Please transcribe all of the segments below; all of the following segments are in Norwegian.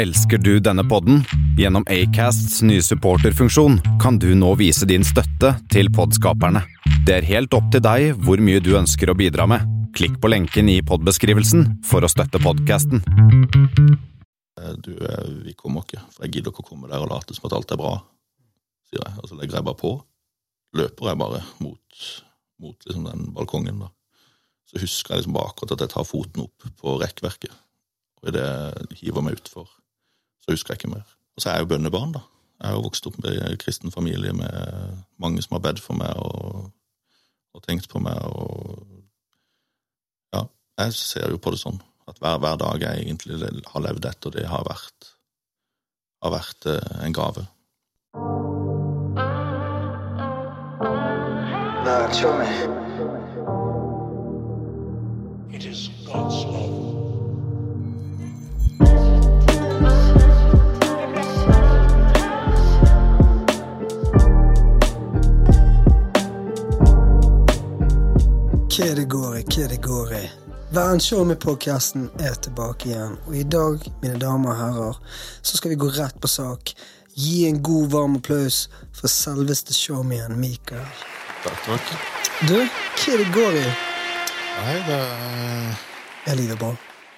Elsker du denne podden? Gjennom Acasts nye supporterfunksjon kan du nå vise din støtte til podskaperne. Det er helt opp til deg hvor mye du ønsker å bidra med. Klikk på lenken i podbeskrivelsen for å støtte podkasten. Du, eh, vi kommer ikke, for jeg gidder ikke å komme der og late som at alt er bra, sier jeg. Og så legger jeg bare på. Løper jeg bare mot, mot liksom den balkongen, da. Så husker jeg liksom bare akkurat at jeg tar foten opp på rekkverket. Og idet jeg hiver meg utfor, så husker jeg ikke mer. Og så er jeg jo bønnebarn, da. Jeg har jo vokst opp med en kristen familie med mange som har bedt for meg og, og tenkt på meg. og Ja, jeg ser jo på det sånn at hver, hver dag jeg egentlig har levd etter det, har vært, har vært eh, en gave. Lord, Hva det går i, hva det går i. Væren show med podcasten er tilbake igjen. Og i dag, mine damer og herrer, så skal vi gå rett på sak. Gi en god, varm applaus for selveste showman Mikael. Takk, takk. Du, hva det går i? Nei, det Er livet bra?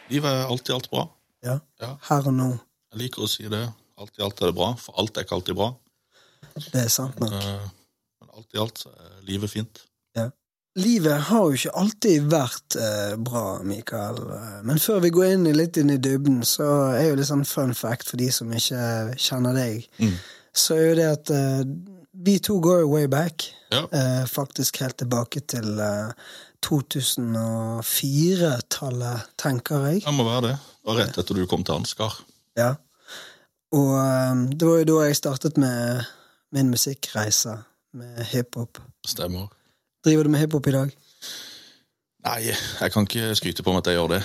Livet er alltid alt bra. Ja. Ja. Her og nå. Jeg liker å si det. Alt i alt er det bra, for alt er ikke alltid bra. Det er sant nok. Men, Men alt i alt så er livet fint. Livet har jo ikke alltid vært eh, bra, Mikael. Eh, Men før vi går inn litt inn i dybden, så er jo litt sånn fun fact for de som ikke kjenner deg. Mm. Så er jo det at eh, vi to går way back. Ja. Eh, faktisk helt tilbake til eh, 2004-tallet, tenker jeg. Det må være det. Det var rett etter du kom til Ansgar. Ja. Og eh, det var jo da jeg startet med min musikkreise med hiphop. Stemmer. Driver du med hiphop i dag? Nei, jeg kan ikke skryte på meg at jeg gjør det.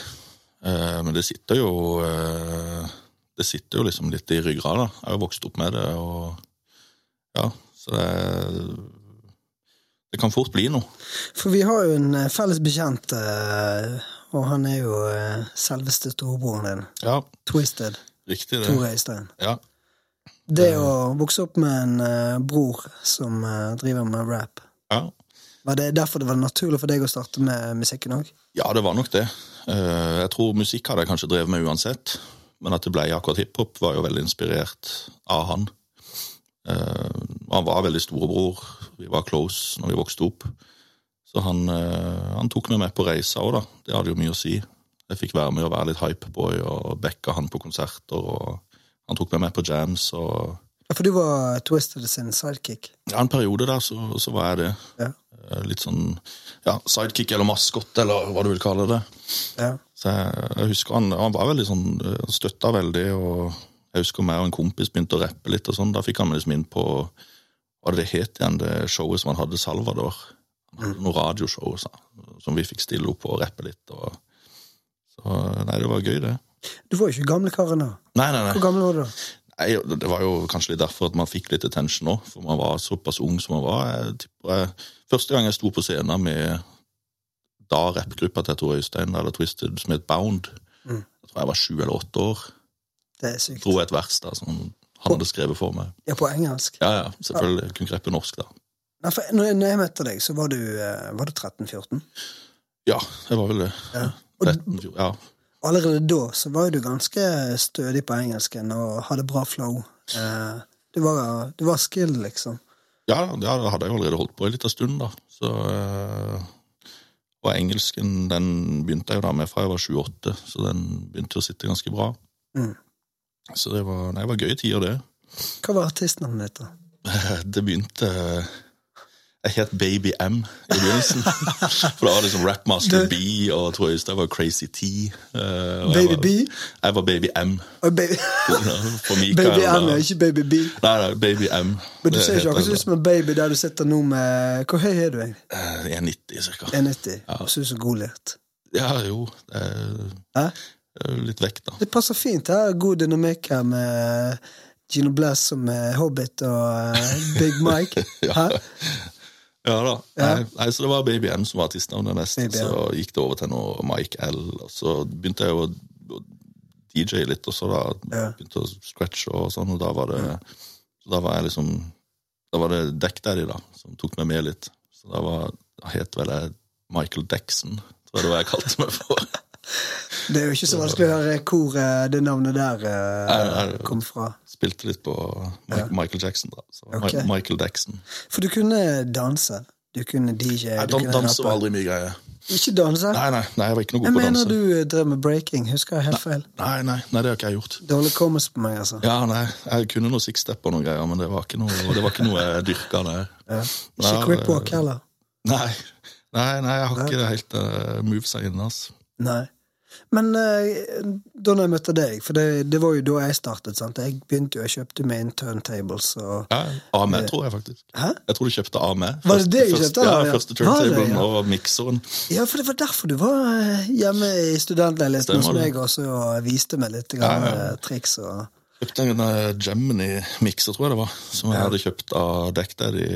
Eh, Men det sitter jo eh, Det sitter jo liksom litt i ryggrada. da. Jeg har jo vokst opp med det, og ja, så det Det kan fort bli noe. For vi har jo en eh, felles bekjent, og han er jo selveste storebroren din. Ja, Twisted. riktig det. Tore Øystein. Ja, Det å vokse opp med en bror som driver med rap, ja. Var det derfor det var naturlig for deg å starte med musikken òg? ja, det var nok det. Eh, Jeg tror musikk hadde jeg kanskje drevet med uansett, men at det ble akkurat hiphop, var jo veldig inspirert av han. Eh, Han var veldig storebror. Vi var close når vi vokste opp. Så han, eh, han tok meg med på reisa òg, da. Det hadde jo mye å si. Jeg fikk være med og være litt hypeboy og backa han på konserter. og Han tok meg med på jams. og Ja, for du var Twisted sin sidekick. ja, En periode der så, så var jeg det. Ja. Eh, Litt sånn ja, sidekick eller maskot, eller hva du vil kalle det. Ja. Så jeg, jeg husker han, han var veldig sånn, han støtta veldig, og jeg husker meg og en kompis begynte å rappe litt, og sånn, da fikk han meg liksom inn på hva det het igjen, det showet som han hadde, Salvador. Han hadde noe radioshow så, som vi fikk stille opp på og rappe litt. Og, så nei, det var gøy, det. Du var jo ikke gamle karen da. Nei, nei, Hvor gammel var du da? nei. Det var jo kanskje litt derfor at man fikk litt attention òg, for man var såpass ung som man var. Jeg tipper jeg, Første gang jeg sto på scenen med da rappgruppa til Tor Øystein, eller Twisted, som het Bound, Mm. jeg tror jeg var sju eller åtte år. Det er sykt. dro et vers da, som han hadde skrevet for meg. Ja, på engelsk. Ja, ja, selvfølgelig. Ja. kunne greppe norsk, da. Ja, når jeg, møtte deg, så var du, eh, var du 13-14. Ja, det var vel det. Ja. 13, ja. allerede da så var du ganske stødig på engelsken og hadde bra flow. Eh, du, var, du var skill, liksom. Ja, ja, det hadde jeg jo allerede holdt på en liten stund, da. Så, eh, og engelsken den begynte jeg jo da med fra jeg var 28, så den begynte å sitte ganske bra. Mm. Så det var, nei, det var gøye tider, det. Hva var artistnavnet ditt, da? Det begynte Jeg het Baby M i begynnelsen. For da var liksom Rapmaster B, og tror jeg var Crazy T. eh, og jeg Baby var- B? Jeg var Baby M. Og baby, Mikael, baby M, ja, ikke Baby B. Nei, nei, Baby M. Men du ser ikke akkurat ut som en baby der du sitter nå med Hvor høy er du, egentlig? Eh, 1,90 cirka. 1,90? Du ser ut som Goliat. Ja, jo. Det er, Hæ? det er litt vekt, da. Det passer fint. her, God dynamikk her med Gino Blass som er Hobbit og eh, Big Mike. Hæ? Ja da. Ja. Nei, nei, så det var Baby M som var artistnavnet mest. Baby Så gikk det over til noe Mike L, og så begynte jeg å å DJ litt også, da. Ja. Begynte å scratche og sånn, og da var det så Da var jeg liksom Da var det Deck Daddy, da, som tok meg med litt. Så da var da het vel jeg Michael Dexon, tror jeg det var jeg kalte meg for. Det er jo ikke så vanskelig å høre hvor eh, det navnet der eh, kom fra. Spilte litt på Michael Jackson, da. Så Mi- Michael Dexon. For du kunne danse. Du kunne DJ. Du dan, danse var aldri mye greie. Ikke danse? Nei, nei, nei, jeg var ikke noe Jeg god på å mener du drev med breaking. Husker jeg helt feil? Nei, nei, nei, det har ikke jeg gjort. Dårlig kommelse på meg, altså. Ja, nei, jeg kunne noe sixstep og noen greier, men det var ikke noe, det var ikke noe jeg dyrka. Nei. Ja. Ikke Ikke cripwalk heller. Nei, nei, nei, jeg har ikke helt uh, movesa inne, altså. Nei. Men eh, da når jeg møtte deg, for det, det var jo da jeg startet, sant? jeg begynte jo, jeg kjøpte meg inn turntables og Ja, AME, tror jeg faktisk. Hæ? Jeg tror du kjøpte AME. Var det det jeg kjøpte? Ja, Ja, ja. første turntablen ja? og mikseren. Ja, for det var derfor du var eh, hjemme i studentleiligheten hos meg også og viste meg litt grann, Ja, eh, triks og Kjøpte en Gemini-mikser, tror jeg det var, som jeg hadde kjøpt av Deck Daddy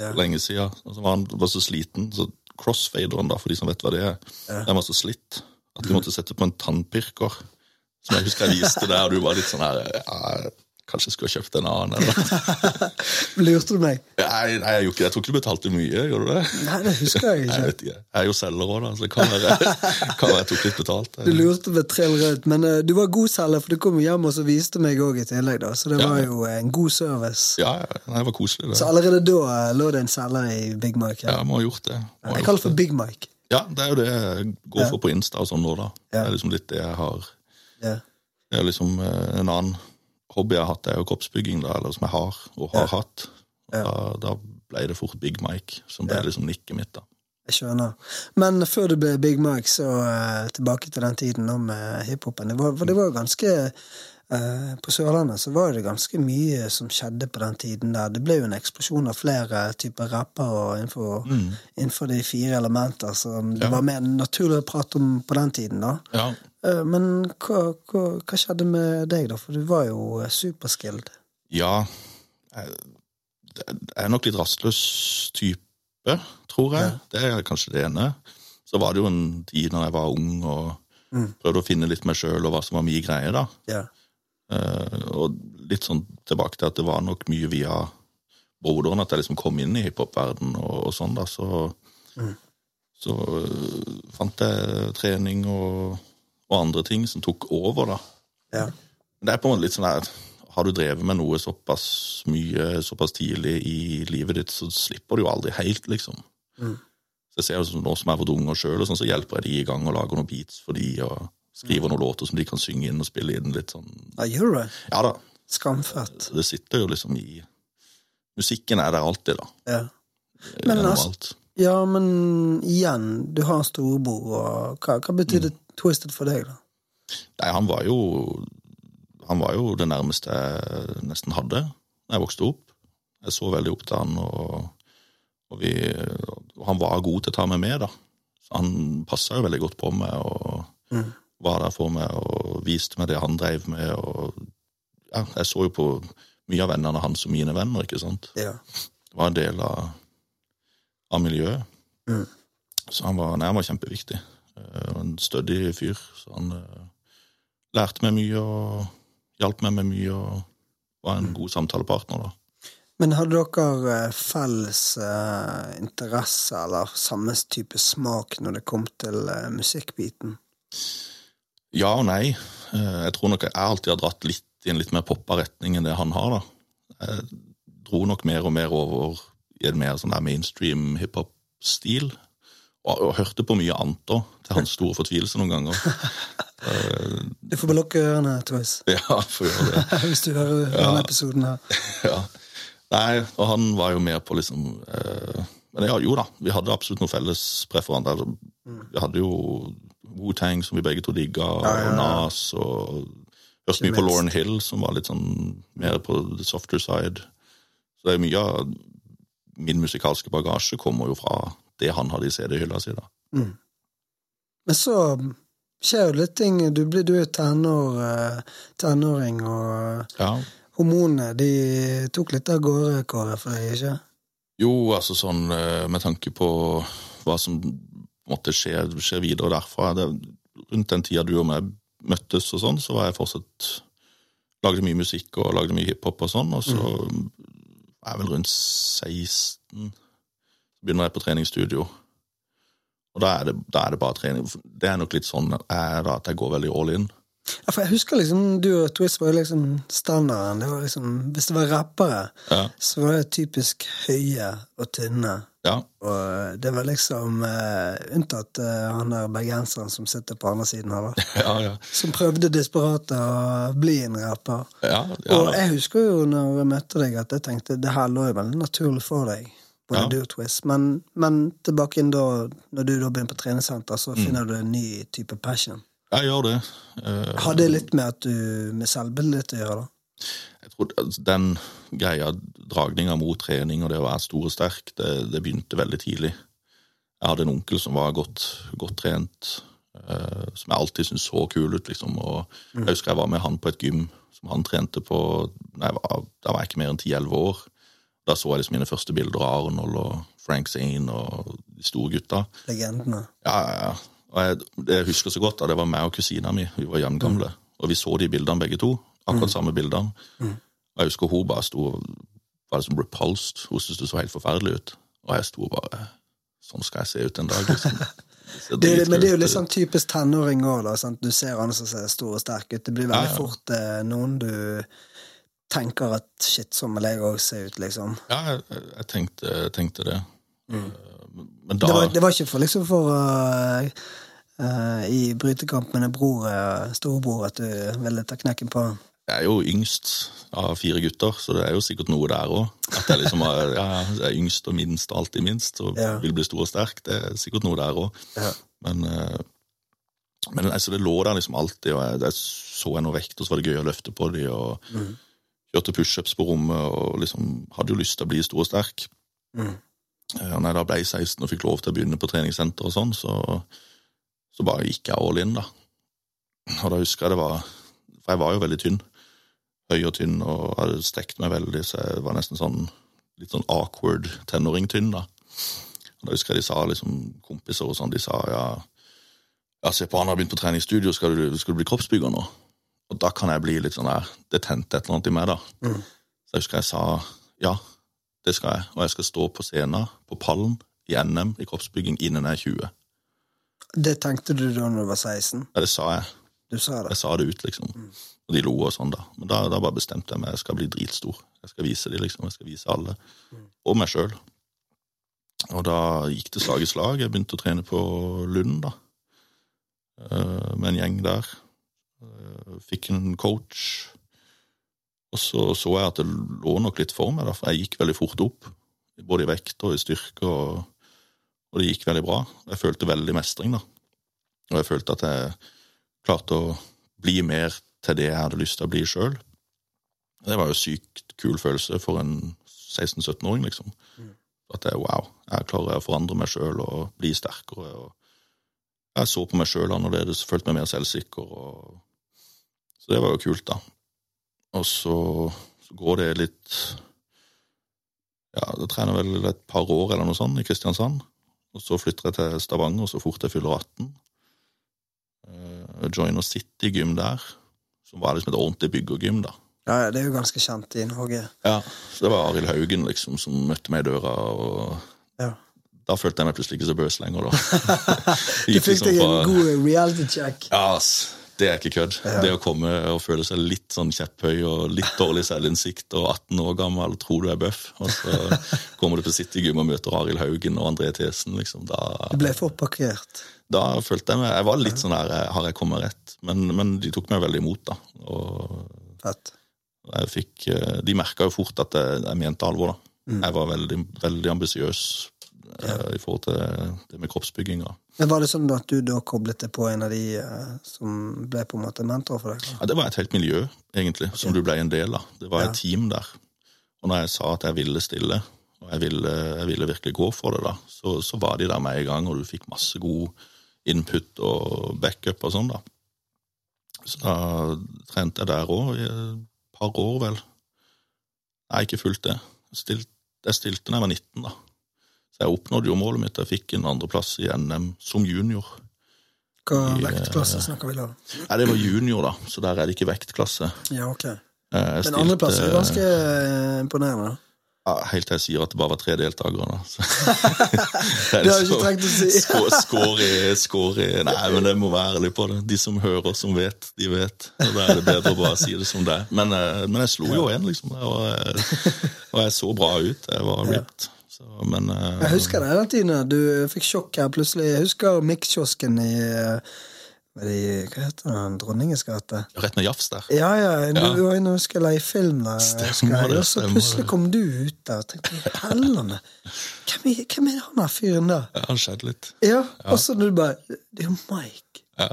Ja. lenge siden. Og så var han var så sliten, så crossfaderen, da, for de som vet hva det er, den var så slitt at de måtte sette på en tannpirker. Som jeg husker jeg viste deg, og du var litt sånn her ja, Kanskje jeg skulle ha kjøpt en annen, eller Lurte du meg? Nei, nei, jeg. Jeg tror ikke du betalte mye, gjorde du det? Nei, det husker jeg Jeg ikke. vet ikke. Jeg er jo selger òg, da, så det kan være, kan være jeg tok litt betalt. Du lurte med trill rødt, men uh, du var god selger, for du kom hjem og så viste meg òg i tillegg, da. Så det Ja. var jo en god service. Ja, ja, det var koselig, det. Så allerede da eh, lå det en selger i Big Mike. Ja, Ja. jeg må ha gjort det. Må Jeg kaller det for Big Mike. Ja, det er jo det jeg går for på Insta og sånn nå, da. Det er liksom litt det jeg har Ja. Det er liksom eh, en annen hobby jeg har hatt, det er jo kroppsbygging, da, eller som jeg har, og har hatt. Da, da ble det fort Big Mike, som ble liksom nikket mitt, da. Jeg skjønner. Men før du ble Big Mike, så uh, tilbake til den tiden nå med hiphopen. Det var, det var jo ganske På Sørlandet så var det ganske mye som skjedde på den tiden der. Det ble jo en eksplosjon av flere typer rappere innenfor, innenfor de fire elementer, så det Ja. var mer naturlig å prate om på den tiden, da. Ja, Eh, Men hva, hva, hva skjedde med deg, da? For du var jo eh, superskilled. ja jeg, er nok litt rastløs type, tror jeg. Det er kanskje det ene. Så var det jo en tid når jeg var ung og prøvde å finne litt meg sjøl og hva som var mye greie, da. Ja. Eh, og litt sånn tilbake til at det var nok mye via broderen at jeg liksom kom inn i hiphop-verden og, og sånn, da. Så, så eh, fant jeg trening og, og andre ting som tok over, da. ja. Det er på en måte litt sånn der Har du drevet med noe såpass mye såpass tidlig i livet ditt, så slipper du jo aldri helt, liksom. Så jeg ser jo Nå som jeg har fått unger sjøl, så hjelper jeg de i gang og lager noen beats for de, og skriver noen låter som de kan synge inn og spille inn litt sånn ja gjør du det? Ja da. Skamfett. Det sitter jo liksom i Musikken er der alltid, da. Ja. Men Gjennom altså- Ja, men igjen, du har en storebror, og hva, hva betydde Twisted for deg, da? Nei, han var jo Han var jo det nærmeste jeg nesten hadde da jeg vokste opp. Jeg så veldig opp til han, og, og, vi, og han var god til å ta meg med, da. Så han passa jo veldig godt på meg og var der for meg og viste meg det han drev med. Og ja, jeg så jo på mye av vennene hans som mine venner, ikke sant. Ja. Det var en del av, av miljøet. Mm. Så han var, nei, han var kjempeviktig. Eh, En stødig fyr. Så han uh, lærte meg mye og hjalp meg med mye og var en god samtalepartner. da. Men hadde dere eh, felles eh, interesse eller samme type smak når det kom til eh, musikkbiten? Ja og nei. Eh, Jeg tror nok jeg alltid har dratt litt i en litt mer poppa retning enn det han har. da. Jeg dro nok mer og mer over i en mer sånn der mainstream hiphop-stil. Og, og hørte på mye annet òg, til hans store fortvilelse noen ganger. Du får belokke ørene, Toys. Ja, får gjøre det. hvis du hører denne episoden her. ja. Nei, og han var jo mer på liksom eh, Men ja, jo da, vi hadde absolutt noe felles preferanser. Altså, Vi hadde jo Wu-Tang, som vi begge to digga, og Nas, og hørte mye på. Lauren Hill, som var litt sånn mer på the softer side. Så det er mye av min musikalske bagasje kommer jo fra det han hadde i CD-hylla si. da. Men så skjer jo litt ting. Du, blir, du er tenår, eh, tenåring, og Ja. hormonene de tok litt av gårde, Kåre, for deg, ikke? Jo, altså sånn eh, med tanke på hva som måtte skje, skje videre derfra det, Rundt den tida du og meg møttes og sånn, så var jeg fortsatt Lagde mye musikk og lagde mye hiphop og sånn, og så er jeg vel rundt 16 begynner jeg på treningsstudio. Og da er det, da er det bare trening. Det er nok litt sånn er da, at jeg går veldig all in. Ja, for jeg husker liksom du og Twist var jo liksom standarden. Det var liksom, hvis det var rappere, Ja. så var det typisk høye og tynne. Ja, Og det var liksom uh, Unntatt uh, han der bergenseren som sitter på andre siden her, da. ja, ja. Som prøvde desperat å bli en rapper. ja, ja Og jeg husker jo når jeg møtte deg, at jeg tenkte det her lå jo veldig naturlig for deg. Både Ja. og Twist. Men, men tilbake inn da, når du da begynner på treningssenter, så Mm. finner du en ny type passion. Jeg gjør det. Uh, Har det litt med at du med selvbildet å gjøre, da? Jeg tror Den greia, dragninga mot trening og det å være stor og sterk, det, det begynte veldig tidlig. Jeg hadde en onkel som var godt, godt trent, eh, som jeg alltid syntes så kul ut. liksom, og Jeg husker jeg var med han på et gym som han trente på da var, da var jeg ikke mer enn 10-11 år. Da så jeg liksom mine første bilder av Arnold og Frank Zane og de store gutta. Legendene. Ja, ja, ja. Og jeg, jeg husker så godt, da, det var meg og kusina mi. Vi var jevngamle. Og vi så de bildene begge to. Akkurat samme bildene. Mm. jeg husker hun bare sto og var liksom repulsed. Hun syntes det så helt forferdelig ut. Og jeg sto bare Sånn skal jeg se ut en dag, liksom. Det Det, men det er jo litt sånn typisk tenåring òg, Du ser han som ser stor og sterk ut. Det blir veldig Ja, ja. fort eh, noen du tenker at shit, sånn vil jeg òg se ut, liksom. Ja, jeg, jeg tenkte, tenkte det. Mm. Men da Det var, det var ikke for liksom for uh, uh, i brytekamp med en bror, uh, storebror, at du ville ta knekken på han. Jeg er jo yngst av fire gutter, så det er jo sikkert noe der òg. At jeg liksom er, ja, jeg er yngst og minst alltid minst, og Ja. vil bli stor og sterk. Det er sikkert noe der òg. Ja. Men, eh, men altså, det lå der liksom alltid, og jeg, jeg så jeg noe vekt, og så var det gøy å løfte på de, og Mm. kjørte pushups på rommet, og liksom hadde jo lyst til å bli stor og sterk. Mm. Og når jeg da ble 16 og fikk lov til å begynne på treningssenter og sånn, så, så bare gikk jeg all in, da. Og da husker jeg det var For jeg var jo veldig tynn. Høy og tynn, og hadde stekt meg veldig, så jeg var nesten sånn litt sånn awkward tenåring-tynn, da. Og da husker jeg de sa liksom kompiser og sånn, de sa ja, ja se på han har begynt på treningsstudio, skal du, skal du bli kroppsbygger nå? Og da kan jeg bli litt sånn der, det tente et eller annet i meg, da. Mm. Så jeg husker jeg sa ja, det skal jeg, og jeg skal stå på scenen, på pallen, i NM i kroppsbygging innen jeg er 20. Det tenkte du da når du var 16? Ja, det sa jeg. Du sa det? Jeg sa det ut, liksom. Og de lo og sånn, da. Men da, da bare bestemte jeg meg, jeg skal bli dritstor. Jeg skal vise dem, liksom. Jeg skal vise alle. Og meg sjøl. Og da gikk det slag i slag. Jeg begynte å trene på Lund, da. Eh, Med en gjeng der. Eh, Fikk en coach. Og så så jeg at det lå nok litt for meg, da, for jeg gikk veldig fort opp. Både i vekt og i styrke, og, og det gikk veldig bra. Jeg følte veldig mestring, da. Og jeg følte at jeg klarte å bli mer til det jeg hadde lyst til å bli sjøl. Det var jo sykt kul følelse for en 16-17-åring, liksom. At jeg, wow, jeg klarer å forandre meg sjøl og bli sterkere. Og jeg så på meg sjøl annerledes, følte meg mer selvsikker. Og... Så det var jo kult, da. Og så, så går det litt Ja, da trener jeg vel et par år eller noe sånt i Kristiansand. Og så flytter jeg til Stavanger så fort jeg fyller 18. Uh, joiner City Gym der, som var liksom et ordentlig byggergym, da. Ja, ja, det er jo ganske kjent i Norge. Ja, så Det var Arild Haugen liksom som møtte meg i døra, og Ja. da følte jeg meg plutselig ikke så bøs lenger, da. Du fikk liksom deg en bare... god reality check. Ja, ass. Det er ikke kødd. Det å komme og føle seg litt sånn kjepphøy og litt dårlig selvinnsikt og 18 år gammel, og tror du er bøff, og så kommer du på City Gym og møter Arild Haugen og André Thesen, liksom. Da, Du ble for parkert. Da følte jeg meg Jeg var litt sånn der Har jeg kommet rett? Men, men de tok meg veldig imot, da. Og Fett. jeg fikk eh, De merka jo fort at jeg, jeg mente alvor, da. Jeg var veldig, veldig ambisiøs ja. i forhold til det med kroppsbygginga. Men Var det sånn at du da koblet deg på en av de eh, som ble på en måte mentor for deg? Ja, det var et helt miljø, egentlig, som du ble en del av. Det var Ja. et team der. Og når jeg sa at jeg ville stille, og jeg ville, jeg ville virkelig gå for det, da, så, så var de der med en gang, og du fikk masse god input og backup og sånn, da. Så da trente jeg der òg i et par år, vel. Nei, ikke fullt det. Jeg stilte, jeg stilte da jeg var 19, da. Så jeg oppnådde jo målet mitt. Jeg fikk en andreplass i NM som junior. Hva vektklasse eh, snakker vi da? Nei, det var junior, da, så der er det ikke vektklasse. Ja, ok. Eh, jeg Men andreplass er ganske eh, imponerende. Ja, Helt til jeg sier at det bare var tre deltakere. Da. Så, Det har jeg ikke trengt å si. Skåre skår i, skår i Nei, men jeg må være ærlig på det. De som hører, som vet, de vet. Og Da er det bedre å bare si det som det er. Men, eh, men jeg slo jo én, liksom. Jeg og jeg så bra ut. Jeg var ripped. Så, men eh, Jeg husker det Tine. Du fikk sjokk her plutselig. Jeg husker Mix-kiosken i i- Hva heter den? Dronningens gate? rett med jafs der. Ja, ja. Du Ja. var inne og skulle leie film der. Stemmer. Og så plutselig kom du ut der og tenkte hellene. Hvem, er- hvem er han der fyren der? Ja, han skjedde litt. Ja, og så du bare Det er jo Mike. Ja,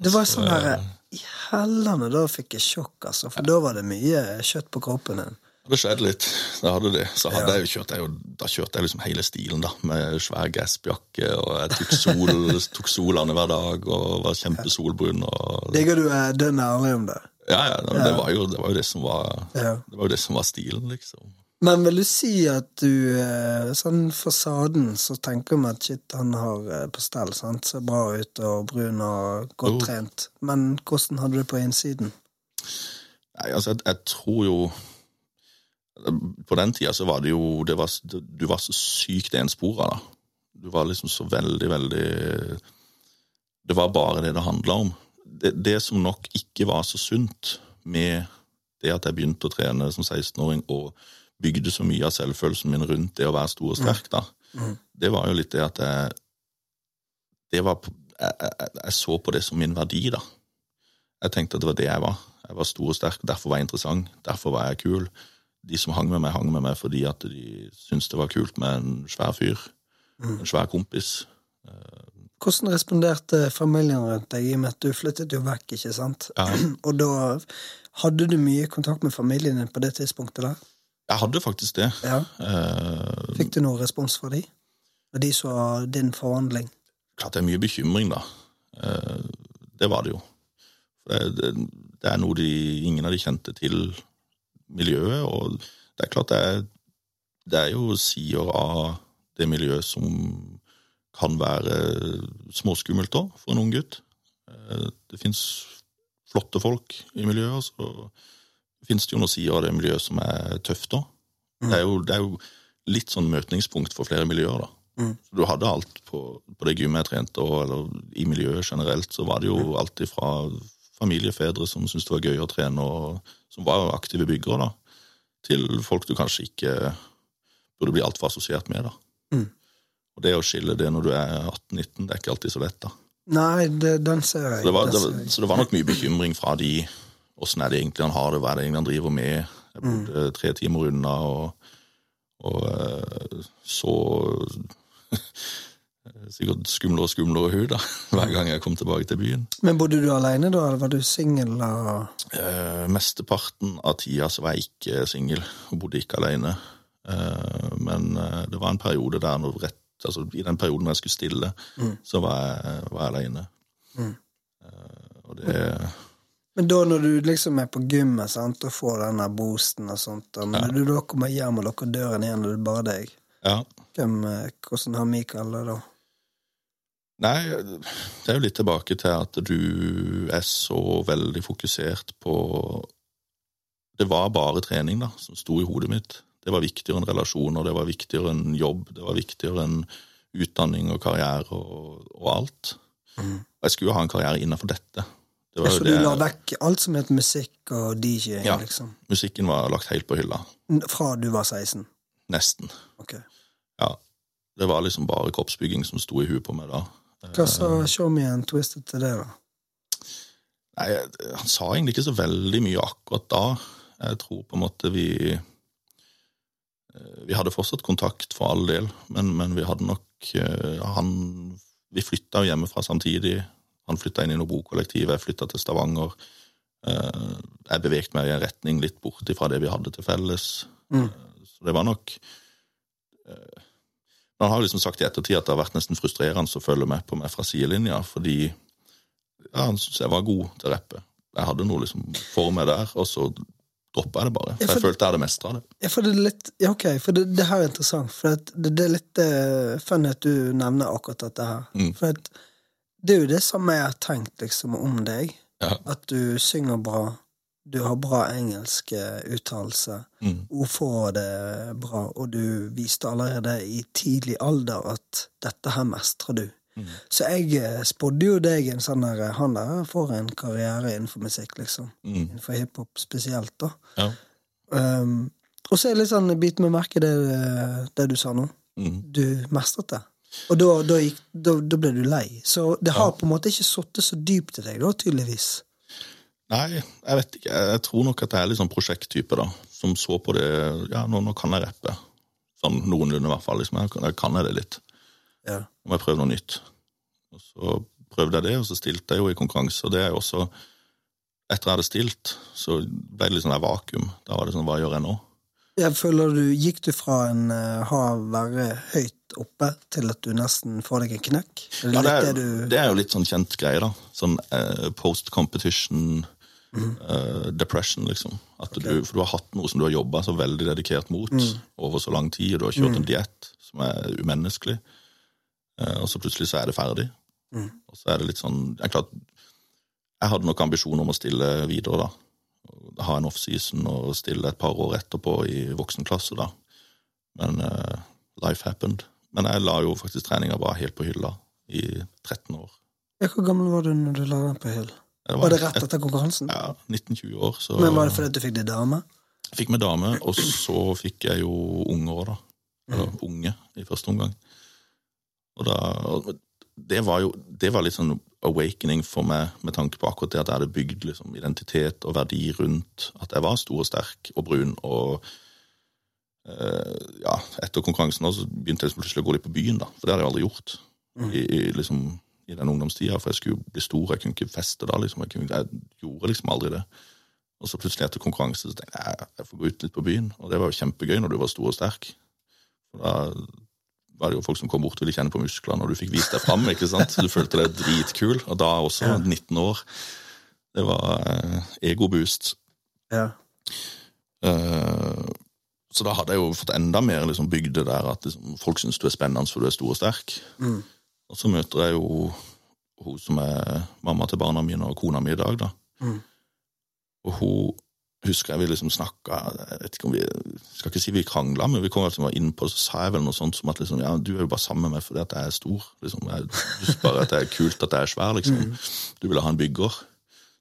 Det var sånn herre I hellene, da fikk jeg sjokk, altså. For da var det mye kjøtt på kroppen din. Det skjedde litt. Det hadde det. Så hadde Ja. jeg jo kjørt, jeg, da kjørte jeg liksom hele stilen, da. Med svær gassjakke, og jeg tok sol, tok solene hver dag og var kjempesolbrun. Og, Digger du er dønn ærlig om det? ja, ja, det, det, var jo, det var jo det som var Ja. Det var jo det som var stilen, liksom. Men vil du si at du eh, Sånn fasaden, så tenker vi at shit, han har eh, på stell, sant? Ser bra ut og brun og godt Jo. trent. Men hvordan hadde du det på innsiden? Nei, altså, jeg, jeg tror jo På den tida så var det jo det var, Du var så sykt enspora, da. Du var liksom så veldig, veldig Det var bare det det handla om. Det, det som nok ikke var så sunt med det at jeg begynte å trene som 16-åring og bygde så mye av selvfølelsen min rundt det å være stor og sterk, da, Mm. det var jo litt det at jeg det var, jeg, jeg, jeg så på det som min verdi, da. Jeg tenkte at det var det jeg var. Jeg var stor og sterk, derfor var jeg interessant, derfor var jeg kul. De som hang med meg, hang med meg fordi at de syntes det var kult med en svær fyr. En svær kompis. Hvordan responderte familien rundt deg, i og med at du flyttet jo vekk, ikke sant? Ja. Og da hadde du mye kontakt med familien din på det tidspunktet der? Jeg hadde faktisk det. Ja. Eh, Fikk du noe respons fra de? Og de så din forvandling? klart det er mye bekymring, da. Eh, det var det jo. Det, det, det er noe de, ingen av de kjente til miljøet, og det er klart det er, det er jo sider av det miljøet som kan være småskummelt òg, for en ung gutt. Eh, Det fins flotte folk i miljøet, og så fins det jo noen sider av det miljøet som er tøft òg. Det, er jo- det er jo litt sånn møtningspunkt for flere miljøer, da. Så Du hadde alt på, på det gymmet jeg trente, og, eller i miljøet generelt, så var det jo alltid fra familiefedre som syntes det var gøy å trene, og som var aktive byggere, da, til folk du kanskje ikke burde bli altfor assosiert med, da. Mm. Og det å skille det når du er 18-19, det er ikke alltid så lett, da. Nei, det, den ser jeg. Så det, var, det, var- så det var nok mye bekymring fra de. Åssen er det egentlig han har det, hva er det egentlig han driver med? Jeg bodde tre timer unna og, og eh, så sikkert skumlere og skumlere hud da, hver gang jeg kom tilbake til byen. Men bodde du alene da, eller var du singel? Eh, mesteparten av tida så var jeg ikke singel og bodde ikke alene. Eh, men eh, det var en periode der når rett, altså i den perioden jeg skulle stille, så var jeg, var jeg alene. Eh, og det Men da når du liksom er på gymmet sant, og får den der boosten og sånt, og men ja. du da kommer hjem og lukker døren igjen, og det er bare deg, Ja. hvem, eh, hvordan har Michael det da? Nei, det er jo litt tilbake til at du er så veldig fokusert på Det var bare trening da, som sto i hodet mitt. Det var viktigere enn relasjoner, det var viktigere enn jobb, det var viktigere enn utdanning og karriere og, og alt. Og jeg skulle jo ha en karriere innenfor dette. Det var Så det... du la vekk alt som het musikk og DJ, Ja. liksom? Musikken var lagt helt på hylla. Fra du var 16? Nesten. Ok. Ja. Det var liksom bare kroppsbygging som sto i huet på meg da. Hva sa Show Me and Twisted til det, da? Nei, han sa egentlig ikke så veldig mye akkurat da. Jeg tror på en måte vi eh, Vi hadde fortsatt kontakt for all del, men, men vi hadde nok eh, Han Vi flytta jo hjemmefra samtidig. Han flytta inn i noe bokollektiv, jeg flytta til Stavanger. Eh, Jeg bevegde meg i en retning litt bort ifra det vi hadde til felles. Mm. Eh, Så det var nok eh, Han har liksom sagt i ettertid at det har vært nesten frustrerende å følge med på meg fra sidelinja, fordi ja, han syntes jeg var god til å rappe. Jeg hadde noe liksom for meg der, og så droppa jeg det bare. For Ja, for- jeg følte jeg hadde mestra det. Ja, for det er litt Ja, ok, for det, det her er interessant. For det, det er litt uh, funny at du nevner akkurat dette her. Mm. For at Det er jo det samme jeg har tenkt liksom om deg. Ja. At du synger bra. Du har bra engelsk eh, uttalelse. Mm. Ordforrådet er bra, og du viste allerede i tidlig alder at dette her mestrer du. Mm. Så jeg eh, spådde jo deg en sånn der Han der får en karriere innenfor musikk, liksom. Mm. Innenfor hiphop spesielt, da. Ja. Um, og så er det litt sånn bit meg merke det, det du sa nå. Mm. Du mestret det. Og da, da, gikk, da, da ble du lei. Så det har Ja. på en måte ikke sittet så dypt i deg, da, tydeligvis. Nei, jeg vet ikke. Jeg tror nok at jeg er litt sånn prosjekttype, da. Som så på det Ja, nå, nå kan jeg rappe. Sånn noenlunde, i hvert fall. Liksom. Jeg, kan- jeg det litt. Ja. Nå må jeg prøve noe nytt. Og så prøvde jeg det, og så stilte jeg jo i konkurranse. Og det er jo også Etter jeg hadde stilt, så ble det litt sånn der vakuum. Da var det sånn Hva gjør jeg nå? Jeg føler du, Gikk du fra en uh, ha være høyt oppe til at du nesten får deg en knekk? Ja, det, er, det du det er jo litt sånn kjent greie, da. Sånn uh, post competition eh, depression, liksom. At du, for du har hatt noe som du har jobba så veldig dedikert mot over så lang tid, og du har kjørt en diett som er umenneskelig, eh, og så plutselig så er det ferdig. Og så er det litt sånn Jeg, klart, jeg hadde nok ambisjoner om å stille videre, da. Ha en offseason og stille et par år etterpå i voksenklasse, da. Men uh, life happened. Men jeg la jo faktisk treninga bare helt på hylla i 13 år. Hvor gammel var du når du la den på hyll? Var, Var det rett etter konkurransen? Ja, 19-20 år. Så Men Var det fordi du fikk deg dame? Jeg fikk meg dame, og så fikk jeg jo unger òg, da. Eller unge i første omgang. Og da Det var jo det var litt sånn awakening for meg med tanke på akkurat det at jeg hadde bygd liksom, identitet og verdi rundt at jeg var stor og sterk og brun. Og eh, ja, etter konkurransen også, så begynte jeg liksom plutselig å gå litt på byen, da. For det hadde jeg aldri gjort i, i, liksom, i den ungdomstida. For jeg skulle bli stor, jeg kunne ikke feste da. liksom. Jeg, kunne, jeg gjorde liksom aldri det. Og så plutselig etter konkurranse så tenkte jeg jeg får gå ut litt på byen. Og det var jo kjempegøy når du var stor og sterk. For da var det jo folk som kom bort og ville kjenne på musklene, og du fikk vist deg fram. ikke sant? Du følte deg dritkul. Og da også, 19 år. Det var eh, egoboost. Ja. Eh, så da hadde jeg jo fått enda mer liksom, bygd det der at liksom, folk syns du er spennende for du er stor og sterk. Mm. Og så møter jeg jo hun som er mamma til barna mine og kona mi i dag, da. Mm. Og hun husker jeg vi liksom snakka Jeg vet ikke om vi skal ikke si vi krangla, men vi kom liksom inn på så sa jeg vel noe sånt som at liksom, ja, du er jo bare sammen med meg fordi at jeg er stor. liksom, jeg synes bare at det er kult at jeg er svær, liksom. Du ville ha en bygger.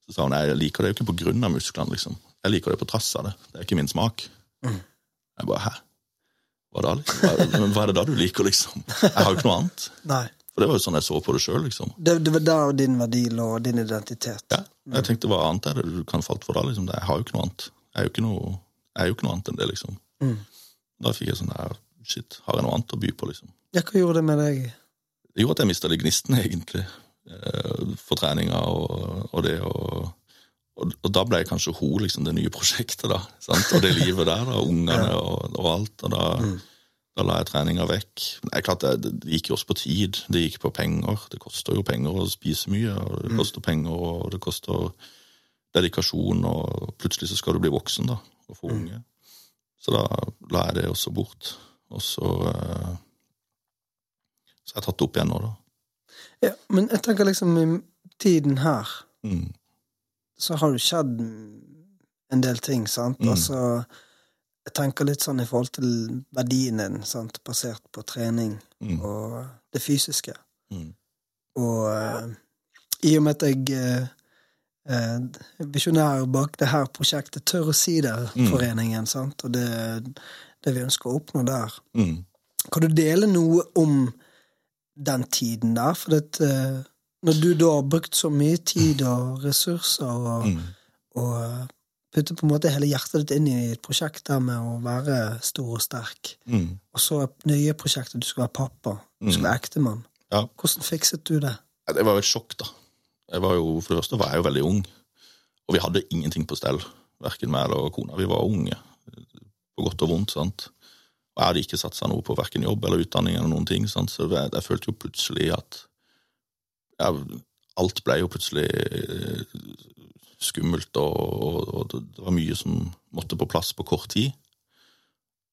Så sa hun jeg liker det jo ikke på grunn av musklene, liksom. Jeg liker det på trass av det. Det er ikke min smak. Jeg bare hæ? Hva da, liksom? Hva, hva er det da du liker, liksom? Jeg har jo ikke noe annet. Nei. For det var jo sånn jeg så på det sjøl, liksom. Det, det var der din verdi lå, din identitet. Ja. Jeg tenkte hva annet er det du kan falt for da? liksom? Jeg har jo ikke noe annet. Jeg er jo ikke noe, jo ikke noe annet enn det, liksom. Mm. Da fikk jeg sånn der Shit, har jeg noe annet å by på, liksom? Ja, hva gjorde det med deg? Det gjorde at jeg mista litt gnisten, egentlig, eh, for treninga og, og det og, og Og da ble jeg kanskje hun liksom det nye prosjektet, da. Sant? Og det livet der, da. Ungene og, og alt. Og da, da la jeg treninga vekk. Det er klart, det, det gikk jo også på tid. Det gikk på penger. Det koster jo penger å spise mye, og det koster penger, og det koster dedikasjon, og plutselig så skal du bli voksen, da, og få unge. Så da la jeg det også bort. Og så eh, Så har jeg tatt det opp igjen nå, da. Ja, men jeg tenker liksom i tiden her Mm. så har det skjedd en del ting, sant? Mm. Altså, jeg tenker litt sånn i forhold til verdien din, sant? basert på trening Mm. og det fysiske. Mm. Og uh, i og med at jeg uh, visjonær bak det her prosjektet, tør å si det, Mm. og det, det vi ønsker å oppnå der. Mm. Kan du dele noe om den tiden der? For det, når du da har brukt så mye tid og ressurser og, Mm. og putter på en måte hele hjertet ditt inn i et prosjekt der med å være stor og sterk, Mm. og så nye prosjektet, du skal være pappa, du skal være ektemann. Ja. Hvordan fikset du det? Det var jo et sjokk, da. Var jo, for det første var jeg jo veldig ung, og vi hadde ingenting på stell. Verken meg eller kona. Vi var unge, på godt og vondt. sant? Og jeg hadde ikke satsa noe på verken jobb eller utdanning, eller noen ting, sant? så jeg, jeg følte jo plutselig at jeg, alt ble jo plutselig skummelt, og, og, det var mye som måtte på plass på kort tid.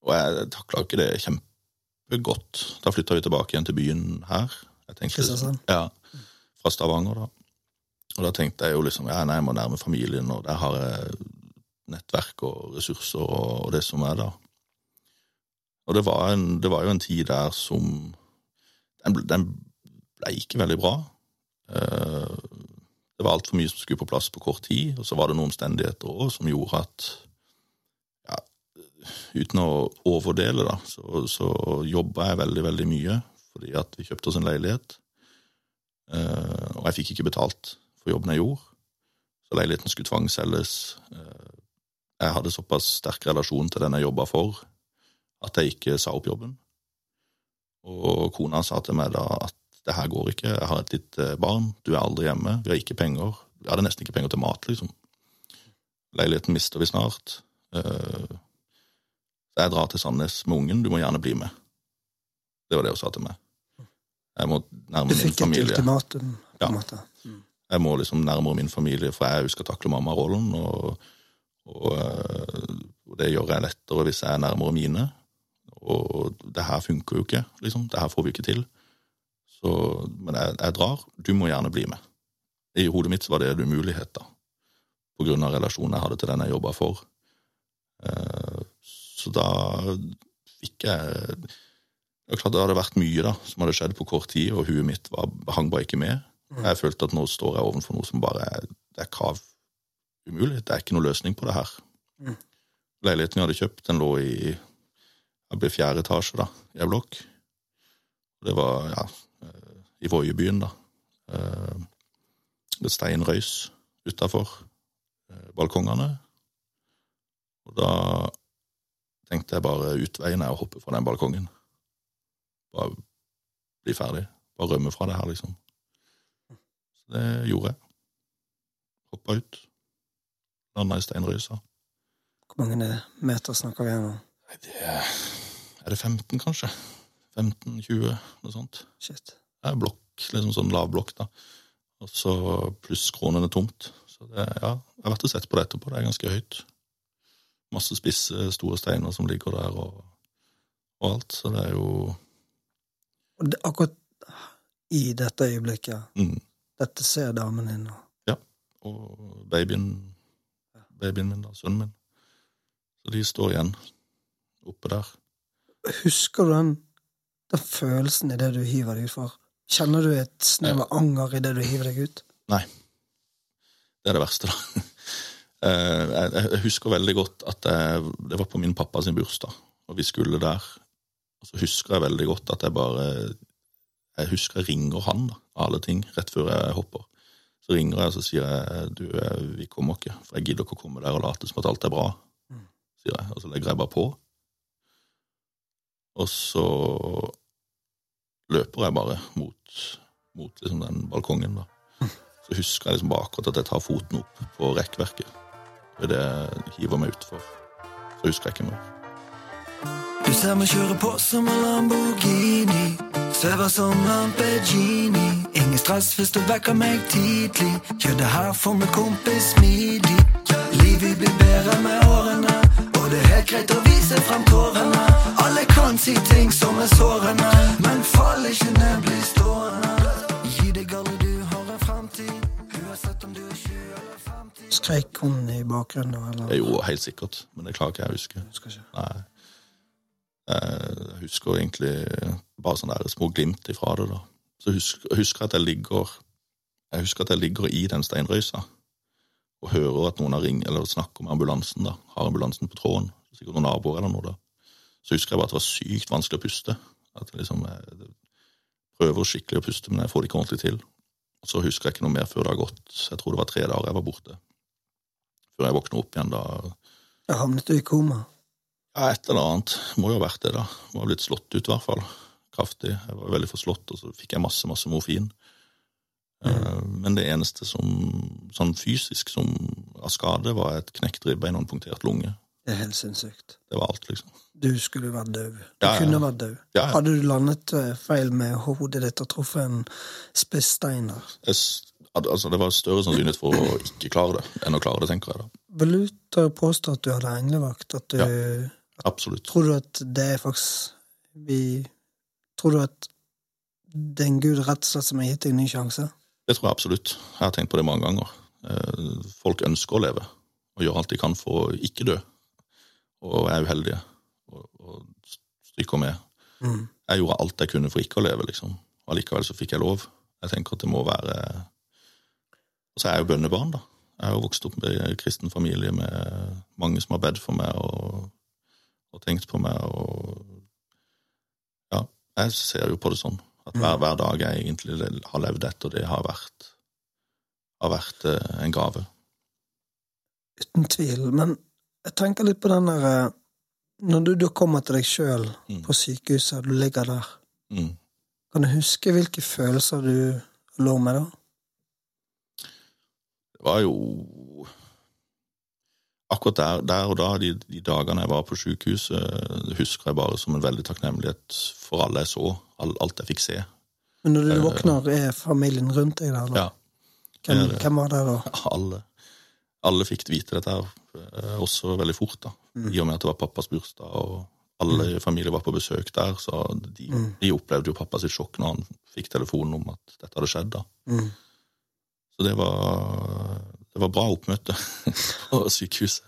Og jeg takla ikke det kjempegodt. Da flytta vi tilbake igjen til byen her. Jeg tenkte? Ja. fra Stavanger, da. Og da tenkte jeg jo liksom ja, nei, jeg må nærme familien, og der har jeg nettverk og ressurser og, og det som er da. Og det var, en, det var jo en tid der som Den, den ble ikke veldig bra. Eh, Det var altfor mye som skulle på plass på kort tid, og så var det noen omstendigheter òg som gjorde at ja, Uten å overdele, da, så, så jobba jeg veldig, veldig mye fordi at vi kjøpte oss en leilighet. Eh, og jeg fikk ikke betalt for jobben jeg gjorde, så leiligheten skulle tvangsselges. Eh, jeg hadde såpass sterk relasjon til den jeg jobba for, at jeg ikke sa opp jobben. Og kona sa til meg da at det her går ikke, jeg har et lite barn, du er aldri hjemme, vi har ikke penger. Vi hadde nesten ikke penger til mat, liksom. Leiligheten mister vi snart. Eh, Så jeg drar til Sandnes med ungen, du må gjerne bli med. Det var det hun sa til meg. Jeg må Du nærme min fikk et familie. ultimatum, på Ja. en måte. Jeg må liksom nærmere min familie, for jeg skal takle mammarollen, og, og, eh, og det gjør jeg lettere hvis jeg er nærmere mine. Og det her funker jo ikke, liksom. Det her får vi ikke til. Så, men jeg, jeg drar. Du må gjerne bli med. I hodet mitt var det en umulighet, da. På grunn av relasjonen jeg hadde til den jeg jobba for. Eh, Så da fikk jeg Det er klart det hadde vært mye da, som hadde skjedd på kort tid, og huet mitt var, hang bare ikke med. Jeg følte at nå står jeg overfor noe som bare er, det er krav umulig. Det er ikke noe løsning på det her. Mm. Leiligheten jeg hadde kjøpt, den lå i jeg ble fjerde etasje da, i ei blokk. Det var ja, i Voiebyen, da. Eh, Det steinrøys utafor balkongene. Og da tenkte jeg bare utveien er å hoppe fra den balkongen. Bare bli ferdig. Bare rømme fra det her, liksom. Så det gjorde jeg. Hoppa ut. Landa i steinrøysa. Hvor mange meter snakker vi her nå? Nei, det er Er det 15, kanskje? 15-20, noe sånt. Shit. Er blokk, liksom sånn lav blokk, da. Og så pluss er tomt. Så det, ja, jeg har vært og sett på det etterpå. Det er ganske høyt. Masse spisse, store steiner som ligger der, og, og alt. Så det er jo Og det, akkurat i dette øyeblikket, mm. dette ser damen din nå. Ja. Og babyen, babyen min, da, sønnen min. Så de står igjen oppe der. Husker du den, den følelsen i det du hiver deg utfor? Kjenner du et snev av anger i det du hiver deg ut? Nei. Det er det verste, da. Eh, Jeg husker veldig godt at jeg, det var på min pappa sin bursdag, og vi skulle der. Og så husker jeg veldig godt at jeg bare Jeg husker jeg ringer han, da, av alle ting, rett før jeg hopper. Så ringer jeg og så sier jeg du, eh, vi kommer ikke, for jeg gidder ikke å komme der og late som at alt er bra. sier jeg, Og så legger jeg bare på. Og så løper jeg bare mot, mot liksom den balkongen, da. Så husker jeg liksom akkurat at jeg tar foten opp på rekkverket. Det jeg hiver meg utfor. Så husker jeg ikke mer. Du ser meg kjøre på som en Lamborghini. Svever som Lamborghini. Ingen stress hvis du vekker meg tidlig. Gjør det her for min kompis smidig. Livet blir bedre med årene, og det er helt greit å vise frem tårene. Alle kan si ting som er sårende, men fall ikke ned, bli stående. Gi deg alle du har en framtid, uansett om du er 20 eller 50. Skreik hun i bakgrunnen da, eller? Jo, helt sikkert, men det klarer ikke jeg å huske. Husker ikke. Nei. Jeg husker egentlig bare sånne der små glimt ifra det, da. Så husk, jeg husker at jeg ligger Jeg husker at jeg ligger i den steinrøysa og hører at noen har ringt, eller snakker med ambulansen, da. Har ambulansen på tråden. Sikkert noen naboer eller noe, da. Så husker jeg bare at det var sykt vanskelig å puste. At jeg liksom jeg prøver skikkelig å puste, men jeg får det ikke ordentlig til. Og så husker jeg ikke noe mer før det har gått Jeg tror det var tre dager jeg var borte. Før jeg våkner opp igjen da Jeg havnet du i koma? ja, et eller annet. Må jo ha vært det, da. Må ha blitt slått ut, i hvert fall. Kraftig. Jeg var veldig forslått, og så fikk jeg masse, masse morfin. Eh, Men det eneste som sånn fysisk som av skade, var et knekt ribbein og en punktert lunge. Det er helt sinnssykt. Det var alt, liksom. Du skulle vært død. Du Ja, ja. kunne vært død. Ja. Hadde du landet eh, feil med hodet ditt og truffet en spiss stein der? Altså, det var større sannsynlighet for å ikke klare det enn å klare det, tenker jeg da. Vil du påstå at du hadde englevakt? At du, Ja. Absolutt. Tror du at det er faktisk vi, Tror du at det er en gud rett og slett som har gitt deg en ny sjanse? Det tror jeg absolutt. Jeg har tenkt på det mange ganger. Eh, Folk ønsker å leve og gjør alt de kan for å ikke dø, og er uheldige og, og stryker med. Mm. Jeg gjorde alt jeg kunne for ikke å leve, liksom. Og allikevel så fikk jeg lov. Jeg tenker at det må være Og så er jeg jo bønnebarn, da. Jeg har jo vokst opp med en kristen familie med mange som har bedt for meg og, og tenkt på meg. og Ja, jeg ser jo på det sånn. At hver, hver dag jeg egentlig har levd etter det, har vært, har vært eh, en gave. Uten tvil. Men jeg tenker litt på den der eh, Når du du, kommer til deg sjøl Mm. på sykehuset, du ligger der, Mm. kan du huske hvilke følelser du lå med da? Det var jo Akkurat der, der og da, de, de dagene jeg var på sykehuset, husker jeg bare som en veldig takknemlighet for alle jeg så, alt jeg fikk se. Men når du Eh, våkner, er familien rundt deg der? da? Ja, hvem, det hvem var det da? alle. Alle fikk vite dette her, eh, også veldig fort, da. Mm. I og med at det var pappas bursdag, og alle i familien var på besøk der, så de, Mm. de opplevde jo pappa sitt sjokk når han fikk telefonen om at dette hadde skjedd, da. Mm. Så det var, det var bra oppmøte på sykehuset.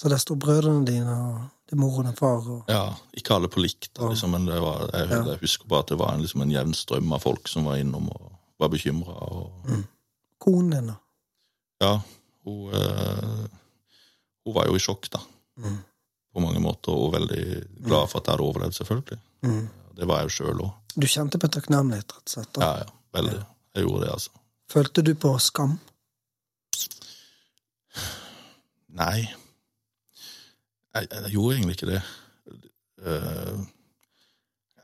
Så der sto brødrene dine og er mor og din far og Ja, ikke alle på likt, da, liksom, men det var, jeg, Ja. jeg husker bare at det var en, liksom en jevn strøm av folk som var innom og var bekymra. Og, Mm. konen din, da? ja, hun, øh, hun var jo i sjokk, da, Mm. på mange måter, og veldig glad for at jeg hadde overlevd, selvfølgelig. Mm. Det var jeg jo sjøl òg. Du kjente på takknemlighet, rett og slett? da? Ja, ja, veldig. Jeg gjorde det, altså. Følte du på skam? Nei. Jeg, jeg gjorde egentlig ikke det. Eh,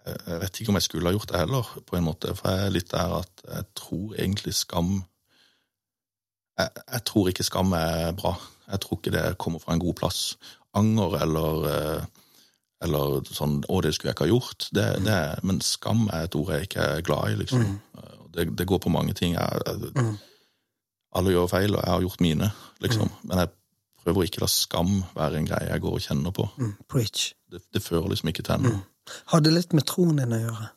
jeg jeg vet ikke om jeg skulle ha gjort det heller, på en måte. For jeg er litt der at jeg tror egentlig skam jeg, jeg tror ikke skam er bra. Jeg tror ikke det kommer fra en god plass. Anger eller eh, eller sånn 'Å, det skulle jeg ikke ha gjort'. Det, det, men skam er et ord jeg ikke er glad i, liksom. Det, det går på mange ting. Jeg, jeg, Mm. Alle gjør feil, og jeg har gjort mine, liksom. Men jeg prøver ikke å la skam være en greie jeg går og kjenner på. Mm. Preach. Det, det fører liksom ikke til noe. det litt med troen din å gjøre?